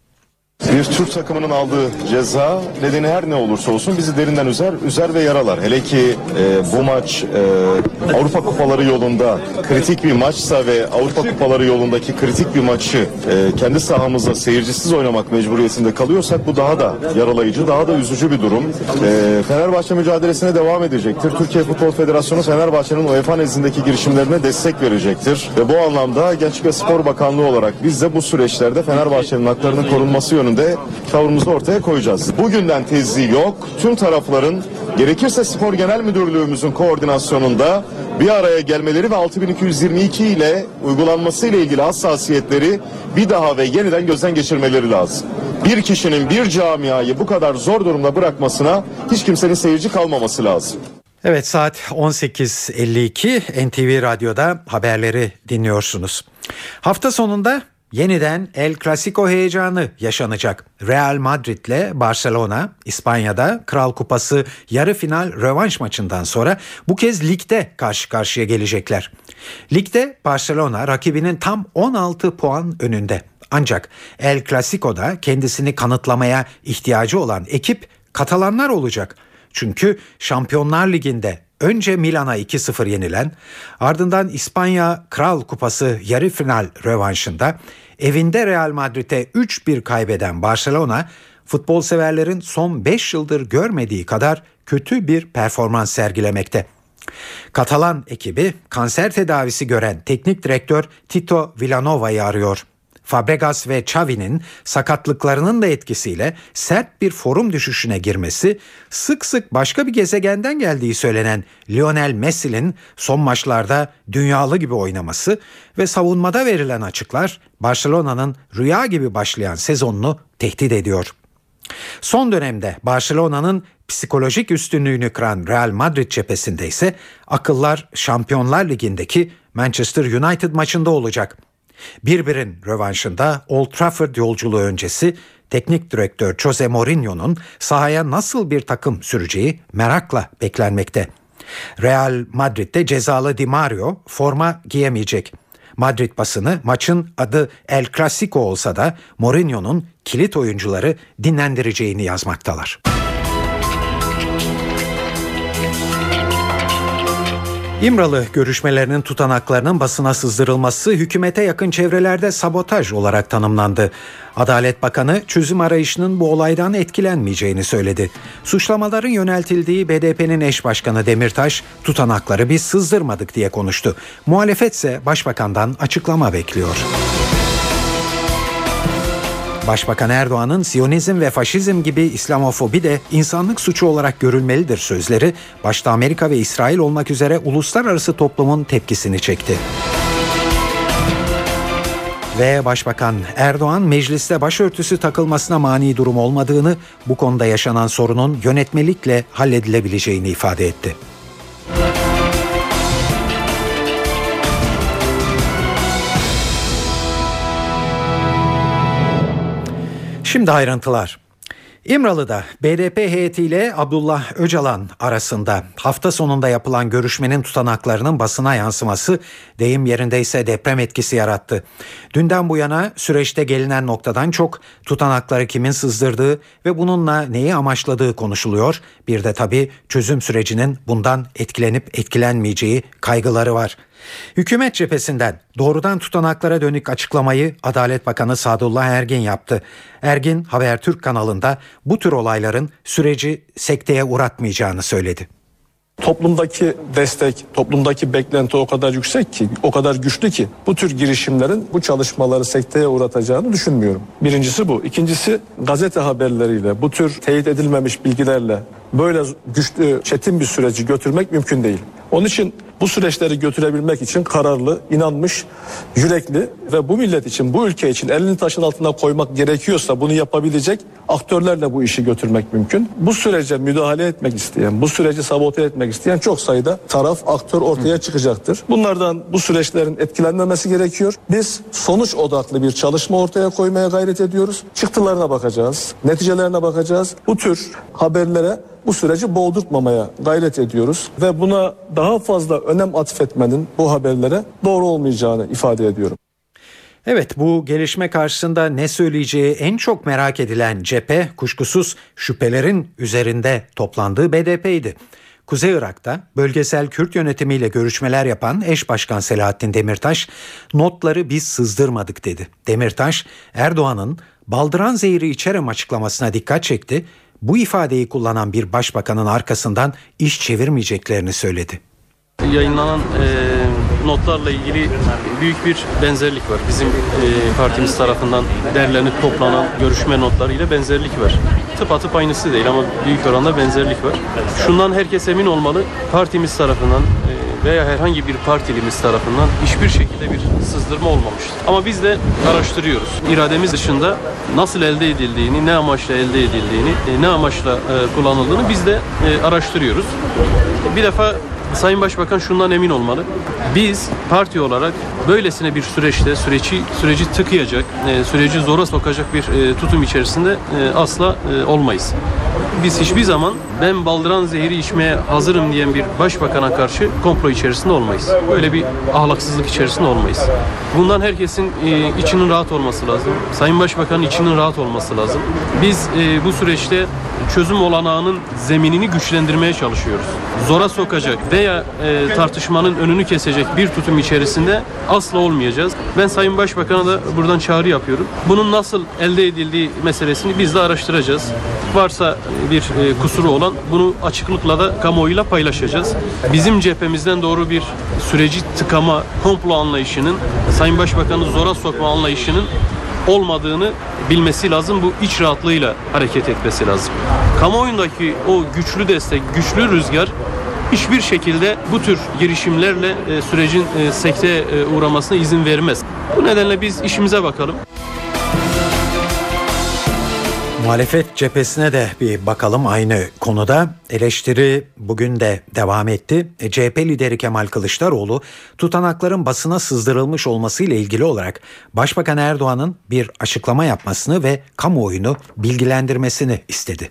Bir Türk takımının aldığı ceza nedeni her ne olursa olsun bizi derinden üzer, üzer ve yaralar. Hele ki e, bu maç e, Avrupa Kupaları yolunda kritik bir maçsa ve Avrupa Kupaları yolundaki kritik bir maçı e, kendi sahamızda seyircisiz oynamak mecburiyetinde kalıyorsak bu daha da yaralayıcı, daha da üzücü bir durum. E, Fenerbahçe mücadelesine devam edecektir. Türkiye Futbol Federasyonu Fenerbahçe'nin UEFA nezdindeki girişimlerine destek verecektir. Ve bu anlamda Gençlik ve Spor Bakanlığı olarak biz de bu süreçlerde Fenerbahçe'nin haklarının korunması yönünde yönünde tavrımızı ortaya koyacağız. Bugünden tezi yok. Tüm tarafların gerekirse Spor Genel Müdürlüğümüzün koordinasyonunda bir araya gelmeleri ve 6222 ile uygulanması ile ilgili hassasiyetleri bir daha ve yeniden gözden geçirmeleri lazım. Bir kişinin bir camiayı bu kadar zor durumda bırakmasına hiç kimsenin seyirci kalmaması lazım. Evet saat 18.52 NTV Radyo'da haberleri dinliyorsunuz. Hafta sonunda yeniden El Clasico heyecanı yaşanacak. Real Madrid ile Barcelona İspanya'da Kral Kupası yarı final rövanş maçından sonra bu kez ligde karşı karşıya gelecekler. Ligde Barcelona rakibinin tam 16 puan önünde. Ancak El Clasico'da kendisini kanıtlamaya ihtiyacı olan ekip Katalanlar olacak. Çünkü Şampiyonlar Ligi'nde önce Milan'a 2-0 yenilen, ardından İspanya Kral Kupası yarı final rövanşında evinde Real Madrid'e 3-1 kaybeden Barcelona, futbol severlerin son 5 yıldır görmediği kadar kötü bir performans sergilemekte. Katalan ekibi kanser tedavisi gören teknik direktör Tito Villanova'yı arıyor. Fabregas ve Xavi'nin sakatlıklarının da etkisiyle sert bir forum düşüşüne girmesi, sık sık başka bir gezegenden geldiği söylenen Lionel Messi'nin son maçlarda dünyalı gibi oynaması ve savunmada verilen açıklar Barcelona'nın rüya gibi başlayan sezonunu tehdit ediyor. Son dönemde Barcelona'nın psikolojik üstünlüğünü kıran Real Madrid cephesinde ise akıllar Şampiyonlar Ligi'ndeki Manchester United maçında olacak. Birbirin rövanşında Old Trafford yolculuğu öncesi teknik direktör Jose Mourinho'nun sahaya nasıl bir takım süreceği merakla beklenmekte. Real Madrid'de cezalı Di Mario forma giyemeyecek. Madrid basını maçın adı El Clasico olsa da Mourinho'nun kilit oyuncuları dinlendireceğini yazmaktalar. İmralı görüşmelerinin tutanaklarının basına sızdırılması hükümete yakın çevrelerde sabotaj olarak tanımlandı. Adalet Bakanı çözüm arayışının bu olaydan etkilenmeyeceğini söyledi. Suçlamaların yöneltildiği BDP'nin eş başkanı Demirtaş tutanakları biz sızdırmadık diye konuştu. Muhalefet ise başbakandan açıklama bekliyor. Başbakan Erdoğan'ın Siyonizm ve faşizm gibi İslamofobi de insanlık suçu olarak görülmelidir sözleri başta Amerika ve İsrail olmak üzere uluslararası toplumun tepkisini çekti. Ve Başbakan Erdoğan mecliste başörtüsü takılmasına mani durum olmadığını, bu konuda yaşanan sorunun yönetmelikle halledilebileceğini ifade etti. Şimdi ayrıntılar. İmralı'da BDP heyetiyle Abdullah Öcalan arasında hafta sonunda yapılan görüşmenin tutanaklarının basına yansıması deyim yerindeyse deprem etkisi yarattı. Dünden bu yana süreçte gelinen noktadan çok tutanakları kimin sızdırdığı ve bununla neyi amaçladığı konuşuluyor. Bir de tabii çözüm sürecinin bundan etkilenip etkilenmeyeceği kaygıları var. Hükümet cephesinden doğrudan tutanaklara dönük açıklamayı Adalet Bakanı Sadullah Ergin yaptı. Ergin Habertürk kanalında bu tür olayların süreci sekteye uğratmayacağını söyledi. Toplumdaki destek, toplumdaki beklenti o kadar yüksek ki, o kadar güçlü ki bu tür girişimlerin bu çalışmaları sekteye uğratacağını düşünmüyorum. Birincisi bu. İkincisi gazete haberleriyle, bu tür teyit edilmemiş bilgilerle böyle güçlü, çetin bir süreci götürmek mümkün değil. Onun için bu süreçleri götürebilmek için kararlı, inanmış, yürekli ve bu millet için, bu ülke için elini taşın altına koymak gerekiyorsa bunu yapabilecek aktörlerle bu işi götürmek mümkün. Bu sürece müdahale etmek isteyen, bu süreci sabote etmek isteyen çok sayıda taraf, aktör ortaya çıkacaktır. Bunlardan bu süreçlerin etkilenmemesi gerekiyor. Biz sonuç odaklı bir çalışma ortaya koymaya gayret ediyoruz. Çıktılarına bakacağız, neticelerine bakacağız. Bu tür haberlere bu süreci boğdurtmamaya gayret ediyoruz ve buna daha fazla önem atfetmenin bu haberlere doğru olmayacağını ifade ediyorum. Evet bu gelişme karşısında ne söyleyeceği en çok merak edilen cephe kuşkusuz şüphelerin üzerinde toplandığı BDP'ydi. Kuzey Irak'ta bölgesel Kürt yönetimiyle görüşmeler yapan eş başkan Selahattin Demirtaş notları biz sızdırmadık dedi. Demirtaş Erdoğan'ın baldıran zehri içerem açıklamasına dikkat çekti. Bu ifadeyi kullanan bir başbakanın arkasından iş çevirmeyeceklerini söyledi. Yayınlanan e, notlarla ilgili büyük bir benzerlik var. Bizim e, partimiz tarafından derlenip toplanan görüşme notlarıyla benzerlik var. Tıpatıp aynısı değil ama büyük oranda benzerlik var. Şundan herkes emin olmalı. Partimiz tarafından e, veya herhangi bir partilimiz tarafından hiçbir şekilde bir sızdırma olmamıştır. Ama biz de araştırıyoruz. İrademiz dışında nasıl elde edildiğini, ne amaçla elde edildiğini, e, ne amaçla e, kullanıldığını biz de e, araştırıyoruz. Bir defa Sayın Başbakan şundan emin olmalı. Biz parti olarak böylesine bir süreçte süreci süreci tıkayacak, süreci zora sokacak bir tutum içerisinde asla olmayız. Biz hiçbir zaman ben baldıran zehri içmeye hazırım diyen bir başbakana karşı komplo içerisinde olmayız. Böyle bir ahlaksızlık içerisinde olmayız. Bundan herkesin e, içinin rahat olması lazım. Sayın Başbakan'ın içinin rahat olması lazım. Biz e, bu süreçte çözüm olanağının zeminini güçlendirmeye çalışıyoruz. Zora sokacak veya e, tartışmanın önünü kesecek bir tutum içerisinde asla olmayacağız. Ben Sayın Başbakan'a da buradan çağrı yapıyorum. Bunun nasıl elde edildiği meselesini biz de araştıracağız. Varsa bir e, kusuru olan bunu açıklıkla da kamuoyuyla paylaşacağız. Bizim cephemizden doğru bir süreci tıkama, komplo anlayışının, Sayın Başbakan'ı zora sokma anlayışının olmadığını bilmesi lazım. Bu iç rahatlığıyla hareket etmesi lazım. Kamuoyundaki o güçlü destek, güçlü rüzgar hiçbir şekilde bu tür girişimlerle e, sürecin e, sekteye e, uğramasına izin vermez. Bu nedenle biz işimize bakalım. Muhalefet cephesine de bir bakalım aynı konuda. Eleştiri bugün de devam etti. E, CHP lideri Kemal Kılıçdaroğlu tutanakların basına sızdırılmış olmasıyla ilgili olarak Başbakan Erdoğan'ın bir açıklama yapmasını ve kamuoyunu bilgilendirmesini istedi.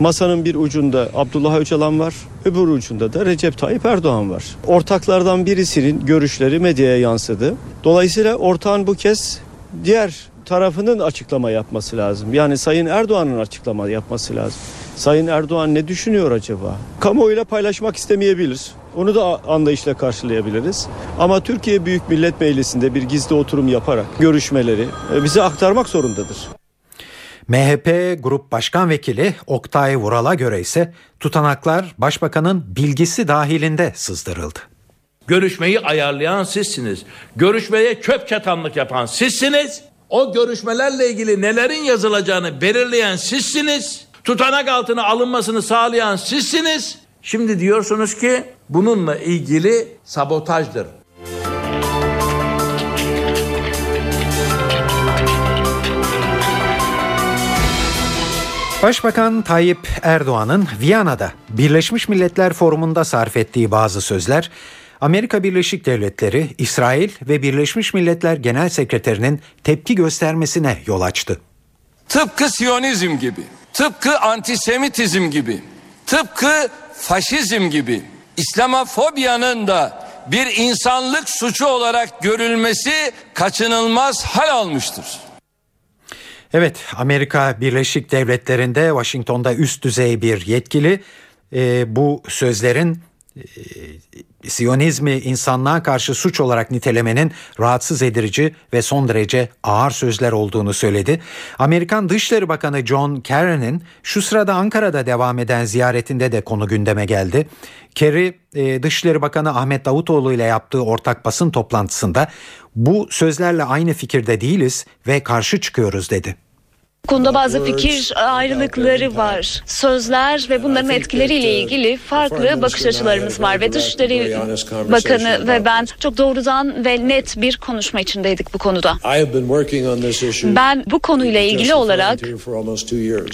Masanın bir ucunda Abdullah Öcalan var, öbür ucunda da Recep Tayyip Erdoğan var. Ortaklardan birisinin görüşleri medyaya yansıdı. Dolayısıyla ortağın bu kez diğer tarafının açıklama yapması lazım. Yani Sayın Erdoğan'ın açıklama yapması lazım. Sayın Erdoğan ne düşünüyor acaba? Kamuoyuyla paylaşmak istemeyebilir. Onu da anlayışla karşılayabiliriz. Ama Türkiye Büyük Millet Meclisi'nde bir gizli oturum yaparak görüşmeleri e, bize aktarmak zorundadır. MHP Grup Başkan Vekili Oktay Vural'a göre ise tutanaklar başbakanın bilgisi dahilinde sızdırıldı. Görüşmeyi ayarlayan sizsiniz. Görüşmeye çöp çatanlık yapan sizsiniz. O görüşmelerle ilgili nelerin yazılacağını belirleyen sizsiniz. Tutanak altına alınmasını sağlayan sizsiniz. Şimdi diyorsunuz ki bununla ilgili sabotajdır. Başbakan Tayyip Erdoğan'ın Viyana'da Birleşmiş Milletler Forumu'nda sarf ettiği bazı sözler Amerika Birleşik Devletleri, İsrail ve Birleşmiş Milletler Genel Sekreterinin tepki göstermesine yol açtı. Tıpkı Siyonizm gibi, tıpkı antisemitizm gibi, tıpkı faşizm gibi İslamofobyanın da bir insanlık suçu olarak görülmesi kaçınılmaz hal almıştır. Evet, Amerika Birleşik Devletleri'nde Washington'da üst düzey bir yetkili e, bu sözlerin e, Siyonizmi insanlığa karşı suç olarak nitelemenin rahatsız edici ve son derece ağır sözler olduğunu söyledi. Amerikan Dışişleri Bakanı John Kerry'nin şu sırada Ankara'da devam eden ziyaretinde de konu gündeme geldi. Kerry, e, Dışişleri Bakanı Ahmet Davutoğlu ile yaptığı ortak basın toplantısında bu sözlerle aynı fikirde değiliz ve karşı çıkıyoruz dedi. Konuda bazı fikir ayrılıkları var. Sözler ve bunların etkileriyle ilgili farklı bakış açılarımız var ve Dışişleri Bakanı ve ben çok doğrudan ve net bir konuşma içindeydik bu konuda. Ben bu konuyla ilgili olarak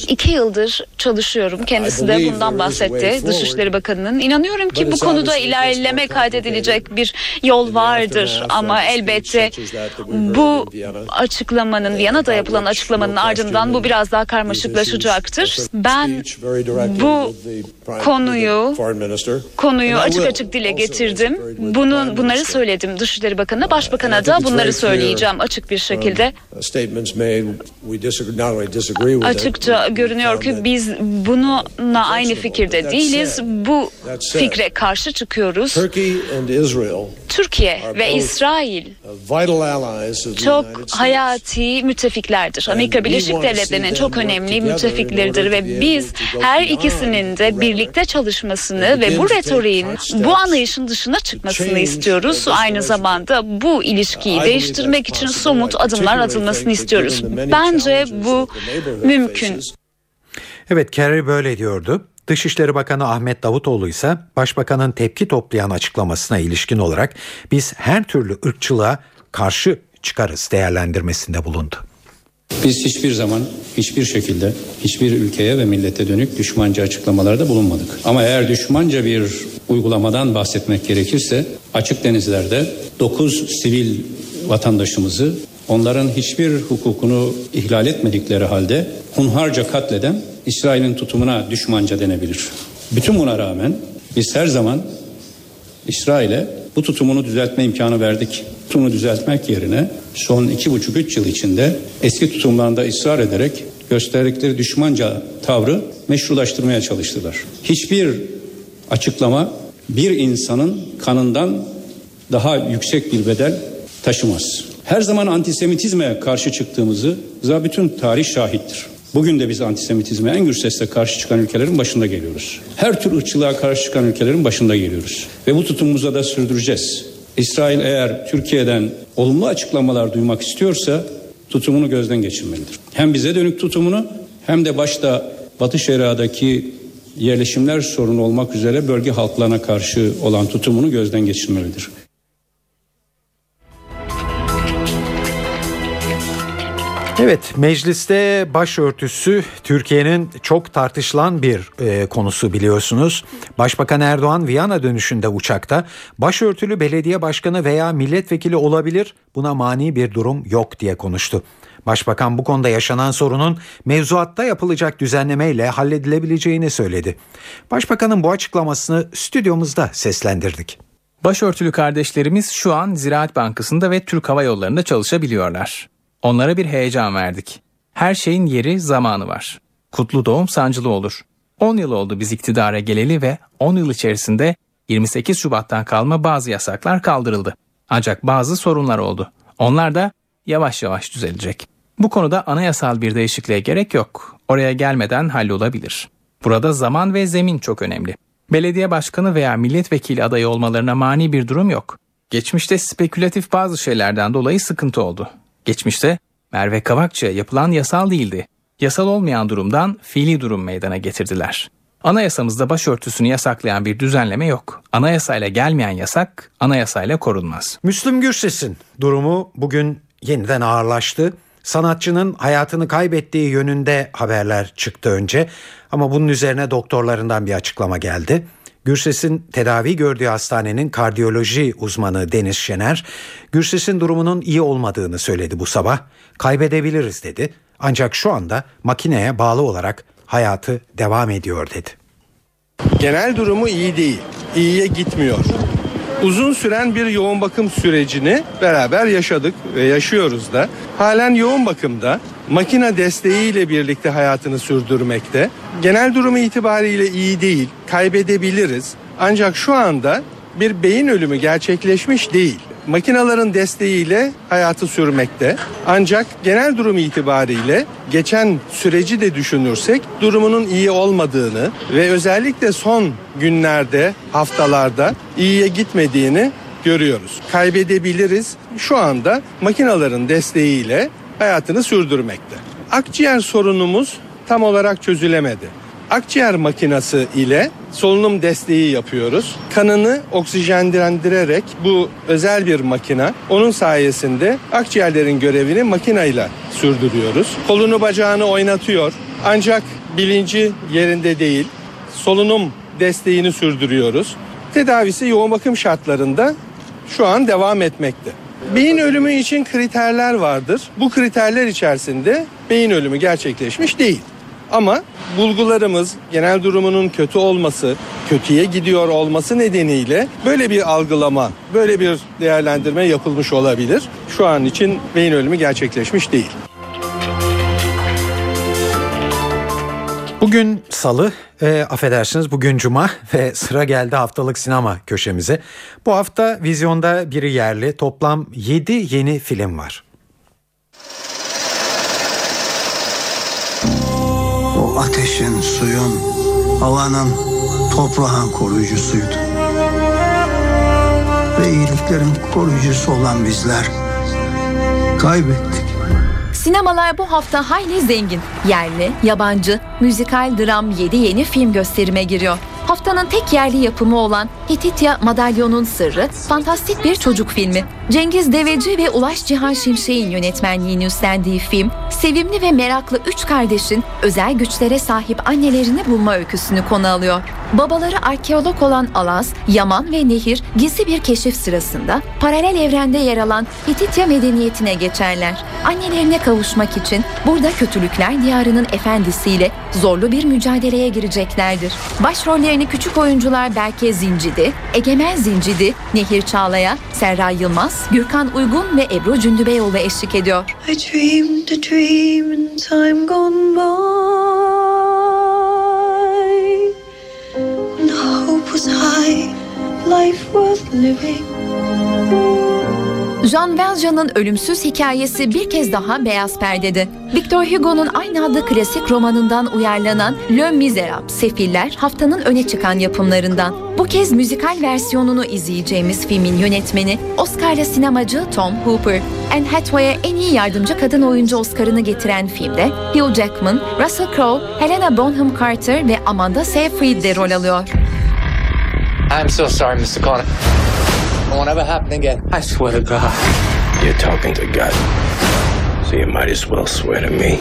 iki yıldır çalışıyorum. Kendisi de bundan bahsetti Dışişleri Bakanı'nın. İnanıyorum ki bu konuda ilerleme kaydedilecek bir yol vardır ama elbette bu açıklamanın Viyana'da yapılan açıklamanın ardından bu biraz daha karmaşıklaşacaktır. Ben bu konuyu konuyu açık açık dile getirdim. Bunun bunları söyledim Dışişleri Bakanı'na, Başbakan'a da bunları söyleyeceğim açık bir şekilde. Açıkça görünüyor ki biz bununla aynı fikirde değiliz. Bu fikre karşı çıkıyoruz. Türkiye ve İsrail çok hayati müttefiklerdir. Amerika Birleşik Devletleri'nin çok önemli müttefikleridir ve biz her ikisinin de birlikte çalışmasını ve bu retoriğin, bu anlayışın dışına çıkmasını istiyoruz. Aynı zamanda bu ilişkiyi değiştirmek için somut adımlar atılmasını istiyoruz. Bence bu mümkün. Evet Kerry böyle diyordu. Dışişleri Bakanı Ahmet Davutoğlu ise Başbakanın tepki toplayan açıklamasına ilişkin olarak biz her türlü ırkçılığa karşı çıkarız değerlendirmesinde bulundu. Biz hiçbir zaman hiçbir şekilde hiçbir ülkeye ve millete dönük düşmanca açıklamalarda bulunmadık. Ama eğer düşmanca bir uygulamadan bahsetmek gerekirse açık denizlerde 9 sivil vatandaşımızı onların hiçbir hukukunu ihlal etmedikleri halde hunharca katleden İsrail'in tutumuna düşmanca denebilir. Bütün buna rağmen biz her zaman İsrail'e bu tutumunu düzeltme imkanı verdik. Tutumunu düzeltmek yerine son iki buçuk üç yıl içinde eski tutumlarında ısrar ederek gösterdikleri düşmanca tavrı meşrulaştırmaya çalıştılar. Hiçbir açıklama bir insanın kanından daha yüksek bir bedel taşımaz. Her zaman antisemitizme karşı çıktığımızı za bütün tarih şahittir. Bugün de biz antisemitizme en gür sesle karşı çıkan ülkelerin başında geliyoruz. Her tür ırkçılığa karşı çıkan ülkelerin başında geliyoruz. Ve bu tutumumuza da sürdüreceğiz. İsrail eğer Türkiye'den olumlu açıklamalar duymak istiyorsa tutumunu gözden geçirmelidir. Hem bize dönük tutumunu hem de başta Batı Şeria'daki yerleşimler sorunu olmak üzere bölge halklarına karşı olan tutumunu gözden geçirmelidir. Evet mecliste başörtüsü Türkiye'nin çok tartışılan bir e, konusu biliyorsunuz. Başbakan Erdoğan Viyana dönüşünde uçakta başörtülü belediye başkanı veya milletvekili olabilir buna mani bir durum yok diye konuştu. Başbakan bu konuda yaşanan sorunun mevzuatta yapılacak düzenlemeyle halledilebileceğini söyledi. Başbakanın bu açıklamasını stüdyomuzda seslendirdik. Başörtülü kardeşlerimiz şu an Ziraat Bankası'nda ve Türk Hava Yolları'nda çalışabiliyorlar. Onlara bir heyecan verdik. Her şeyin yeri zamanı var. Kutlu doğum sancılı olur. 10 yıl oldu biz iktidara geleli ve 10 yıl içerisinde 28 Şubat'tan kalma bazı yasaklar kaldırıldı. Ancak bazı sorunlar oldu. Onlar da yavaş yavaş düzelecek. Bu konuda anayasal bir değişikliğe gerek yok. Oraya gelmeden hallolabilir. Burada zaman ve zemin çok önemli. Belediye başkanı veya milletvekili adayı olmalarına mani bir durum yok. Geçmişte spekülatif bazı şeylerden dolayı sıkıntı oldu. Geçmişte Merve Kavakçı'ya yapılan yasal değildi. Yasal olmayan durumdan fiili durum meydana getirdiler. Anayasamızda başörtüsünü yasaklayan bir düzenleme yok. Anayasayla gelmeyen yasak anayasayla korunmaz. Müslüm Gürses'in durumu bugün yeniden ağırlaştı. Sanatçının hayatını kaybettiği yönünde haberler çıktı önce ama bunun üzerine doktorlarından bir açıklama geldi. Gürses'in tedavi gördüğü hastanenin kardiyoloji uzmanı Deniz Şener, Gürses'in durumunun iyi olmadığını söyledi bu sabah. Kaybedebiliriz dedi. Ancak şu anda makineye bağlı olarak hayatı devam ediyor dedi. Genel durumu iyi değil. İyiye gitmiyor. Uzun süren bir yoğun bakım sürecini beraber yaşadık ve yaşıyoruz da. Halen yoğun bakımda makine desteğiyle birlikte hayatını sürdürmekte. Genel durumu itibariyle iyi değil. Kaybedebiliriz. Ancak şu anda bir beyin ölümü gerçekleşmiş değil. Makinaların desteğiyle hayatı sürmekte. Ancak genel durum itibariyle geçen süreci de düşünürsek durumunun iyi olmadığını ve özellikle son günlerde, haftalarda iyiye gitmediğini görüyoruz. Kaybedebiliriz. Şu anda makinaların desteğiyle hayatını sürdürmekte. Akciğer sorunumuz tam olarak çözülemedi. Akciğer makinası ile solunum desteği yapıyoruz. Kanını oksijenlendirerek bu özel bir makina. Onun sayesinde akciğerlerin görevini makinayla sürdürüyoruz. Kolunu bacağını oynatıyor. Ancak bilinci yerinde değil. Solunum desteğini sürdürüyoruz. Tedavisi yoğun bakım şartlarında şu an devam etmekte. Beyin ölümü için kriterler vardır. Bu kriterler içerisinde beyin ölümü gerçekleşmiş değil. Ama bulgularımız genel durumunun kötü olması, kötüye gidiyor olması nedeniyle böyle bir algılama, böyle bir değerlendirme yapılmış olabilir. Şu an için beyin ölümü gerçekleşmiş değil. Bugün salı, e, affedersiniz bugün cuma ve sıra geldi haftalık sinema köşemize. Bu hafta vizyonda biri yerli toplam 7 yeni film var. Ateşin, suyun, havanın, toprağın koruyucusuydu. Ve iyiliklerin koruyucusu olan bizler kaybettik. Sinemalar bu hafta hayli zengin. Yerli, yabancı, müzikal, dram 7 yeni film gösterime giriyor. Haftanın tek yerli yapımı olan Hititya Madalyonun Sırrı, fantastik bir çocuk filmi. Cengiz Deveci ve Ulaş Cihan Şimşek'in yönetmenliğini üstlendiği film, sevimli ve meraklı üç kardeşin özel güçlere sahip annelerini bulma öyküsünü konu alıyor. Babaları arkeolog olan Alaz, Yaman ve Nehir gizli bir keşif sırasında paralel evrende yer alan Hititya medeniyetine geçerler. Annelerine kavuşmak için burada kötülükler diyarının efendisiyle zorlu bir mücadeleye gireceklerdir. Başrollerini küçük oyuncular Berke Zincidi, Egemen Zincidi, Nehir Çağlaya, Serra Yılmaz, Gürkan Uygun ve Ebru Cündübeyoğlu eşlik ediyor. Life worth living. Jean Valjean'ın ölümsüz hikayesi bir kez daha beyaz perdede. Victor Hugo'nun aynı adlı klasik romanından uyarlanan Le Misérables, Sefiller haftanın öne çıkan yapımlarından. Bu kez müzikal versiyonunu izleyeceğimiz filmin yönetmeni Oscar'lı sinemacı Tom Hooper. Anne Hathaway'e en iyi yardımcı kadın oyuncu Oscar'ını getiren filmde Hugh Jackman, Russell Crowe, Helena Bonham Carter ve Amanda Seyfried de rol alıyor. I'm so sorry, Mr. Connor. It won't ever happen again. I swear to God. You're talking to God. So you might as well swear to me.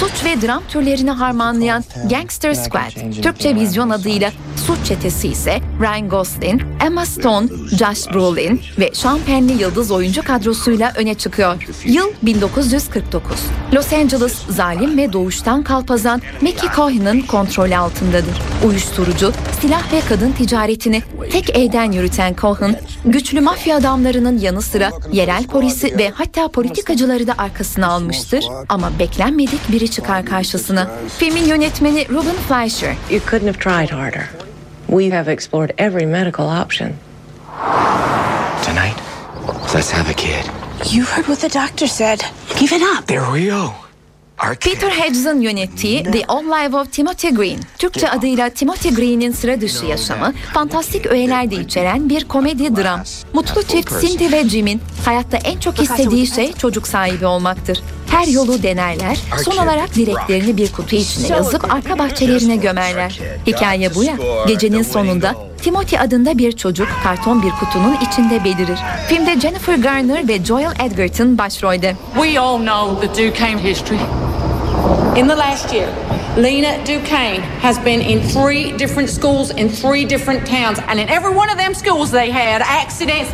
Suç ve dram türlerini harmanlayan Gangster Squad, Türkçe vizyon adıyla Suç Çetesi ise Ryan Gosling, Emma Stone, Josh Brolin ve Sean Penn'li yıldız oyuncu kadrosuyla öne çıkıyor. Yıl 1949. Los Angeles zalim ve doğuştan kalpazan Mickey Cohen'ın kontrolü altındadır. Uyuşturucu, silah ve kadın ticaretini tek elden yürüten Cohen, güçlü mafya adamlarının yanı sıra yerel polisi ve hatta politikacıları da arkasına almıştır ama beklenmedik biri çıkar karşısına. Filmin yönetmeni Ruben Fleischer. You couldn't have tried harder. We have explored every medical option. Tonight, let's have a kid. You heard what the doctor said. Give it up. Our kid. Peter Hedges'in yönettiği The Old Life of Timothy Green, Türkçe adıyla Timothy Green'in sıra dışı yaşamı, fantastik öğeler de içeren bir komedi dram. Mutlu çift Cindy ve Jim'in hayatta en çok istediği şey çocuk sahibi olmaktır. Her yolu denerler, son olarak dileklerini bir kutu içine yazıp arka bahçelerine gömerler. Hikaye bu ya, gecenin sonunda Timothy adında bir çocuk karton bir kutunun içinde belirir. Filmde Jennifer Garner ve Joel Edgerton başrolde. We all know the Duquesne history. In the last year, Lena Duquesne has been in three different schools in three different towns, and in every one of them schools they had accidents.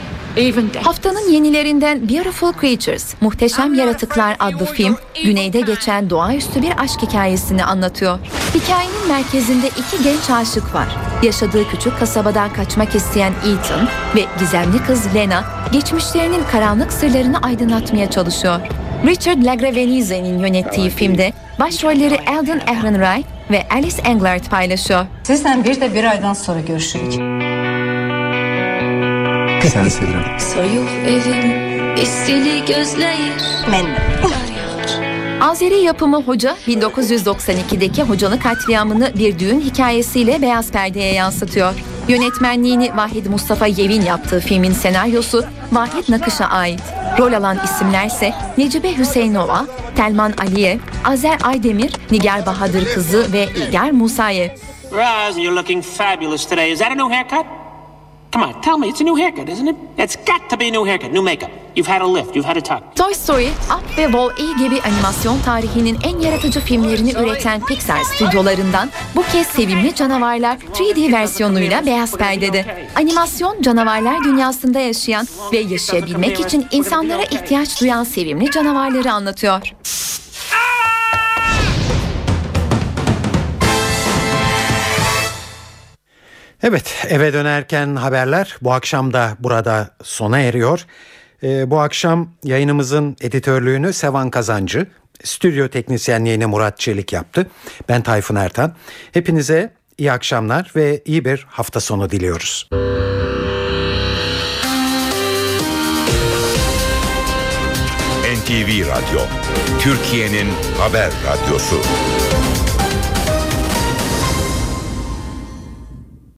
Haftanın yenilerinden Beautiful Creatures, Muhteşem Yaratıklar adlı film, güneyde geçen doğaüstü bir aşk hikayesini anlatıyor. Hikayenin merkezinde iki genç aşık var. Yaşadığı küçük kasabadan kaçmak isteyen Ethan ve gizemli kız Lena, geçmişlerinin karanlık sırlarını aydınlatmaya çalışıyor. Richard Lagravenize'nin yönettiği filmde başrolleri Alden Ehrenreich, ve Alice Englert paylaşıyor. Sizden bir de bir aydan sonra görüşürük. Seni sevirəm. Soyuq evim istili gözləyir. Mən Azeri yapımı Hoca 1992'deki hocalı katliamını bir düğün hikayesiyle beyaz perdeye yansıtıyor. Yönetmenliğini Vahid Mustafa Yevin yaptığı filmin senaryosu Vahid Nakış'a ait. Rol alan isimlerse Necibe Hüseyinova, Telman Aliyev, Azer Aydemir, Nigar Bahadır Kızı ve İlger Musayev. Raz, you're looking fabulous today. Is that a new haircut? Come on, tell me it's a new haircut, isn't it? It's got to be a new haircut, new makeup. You've had a lift, you've had a tuck. Toy Story, Up ve Wall-E gibi animasyon tarihinin en yaratıcı filmlerini üreten Pixar stüdyolarından bu kez sevimli canavarlar 3D versiyonuyla beyaz perdede. Animasyon canavarlar dünyasında yaşayan ve yaşayabilmek için insanlara ihtiyaç duyan sevimli canavarları anlatıyor. Evet eve dönerken haberler bu akşam da burada sona eriyor. Ee, bu akşam yayınımızın editörlüğünü Sevan Kazancı, stüdyo teknisyenliğini Murat Çelik yaptı. Ben Tayfun Ertan. Hepinize iyi akşamlar ve iyi bir hafta sonu diliyoruz. NTV Radyo, Türkiye'nin haber radyosu.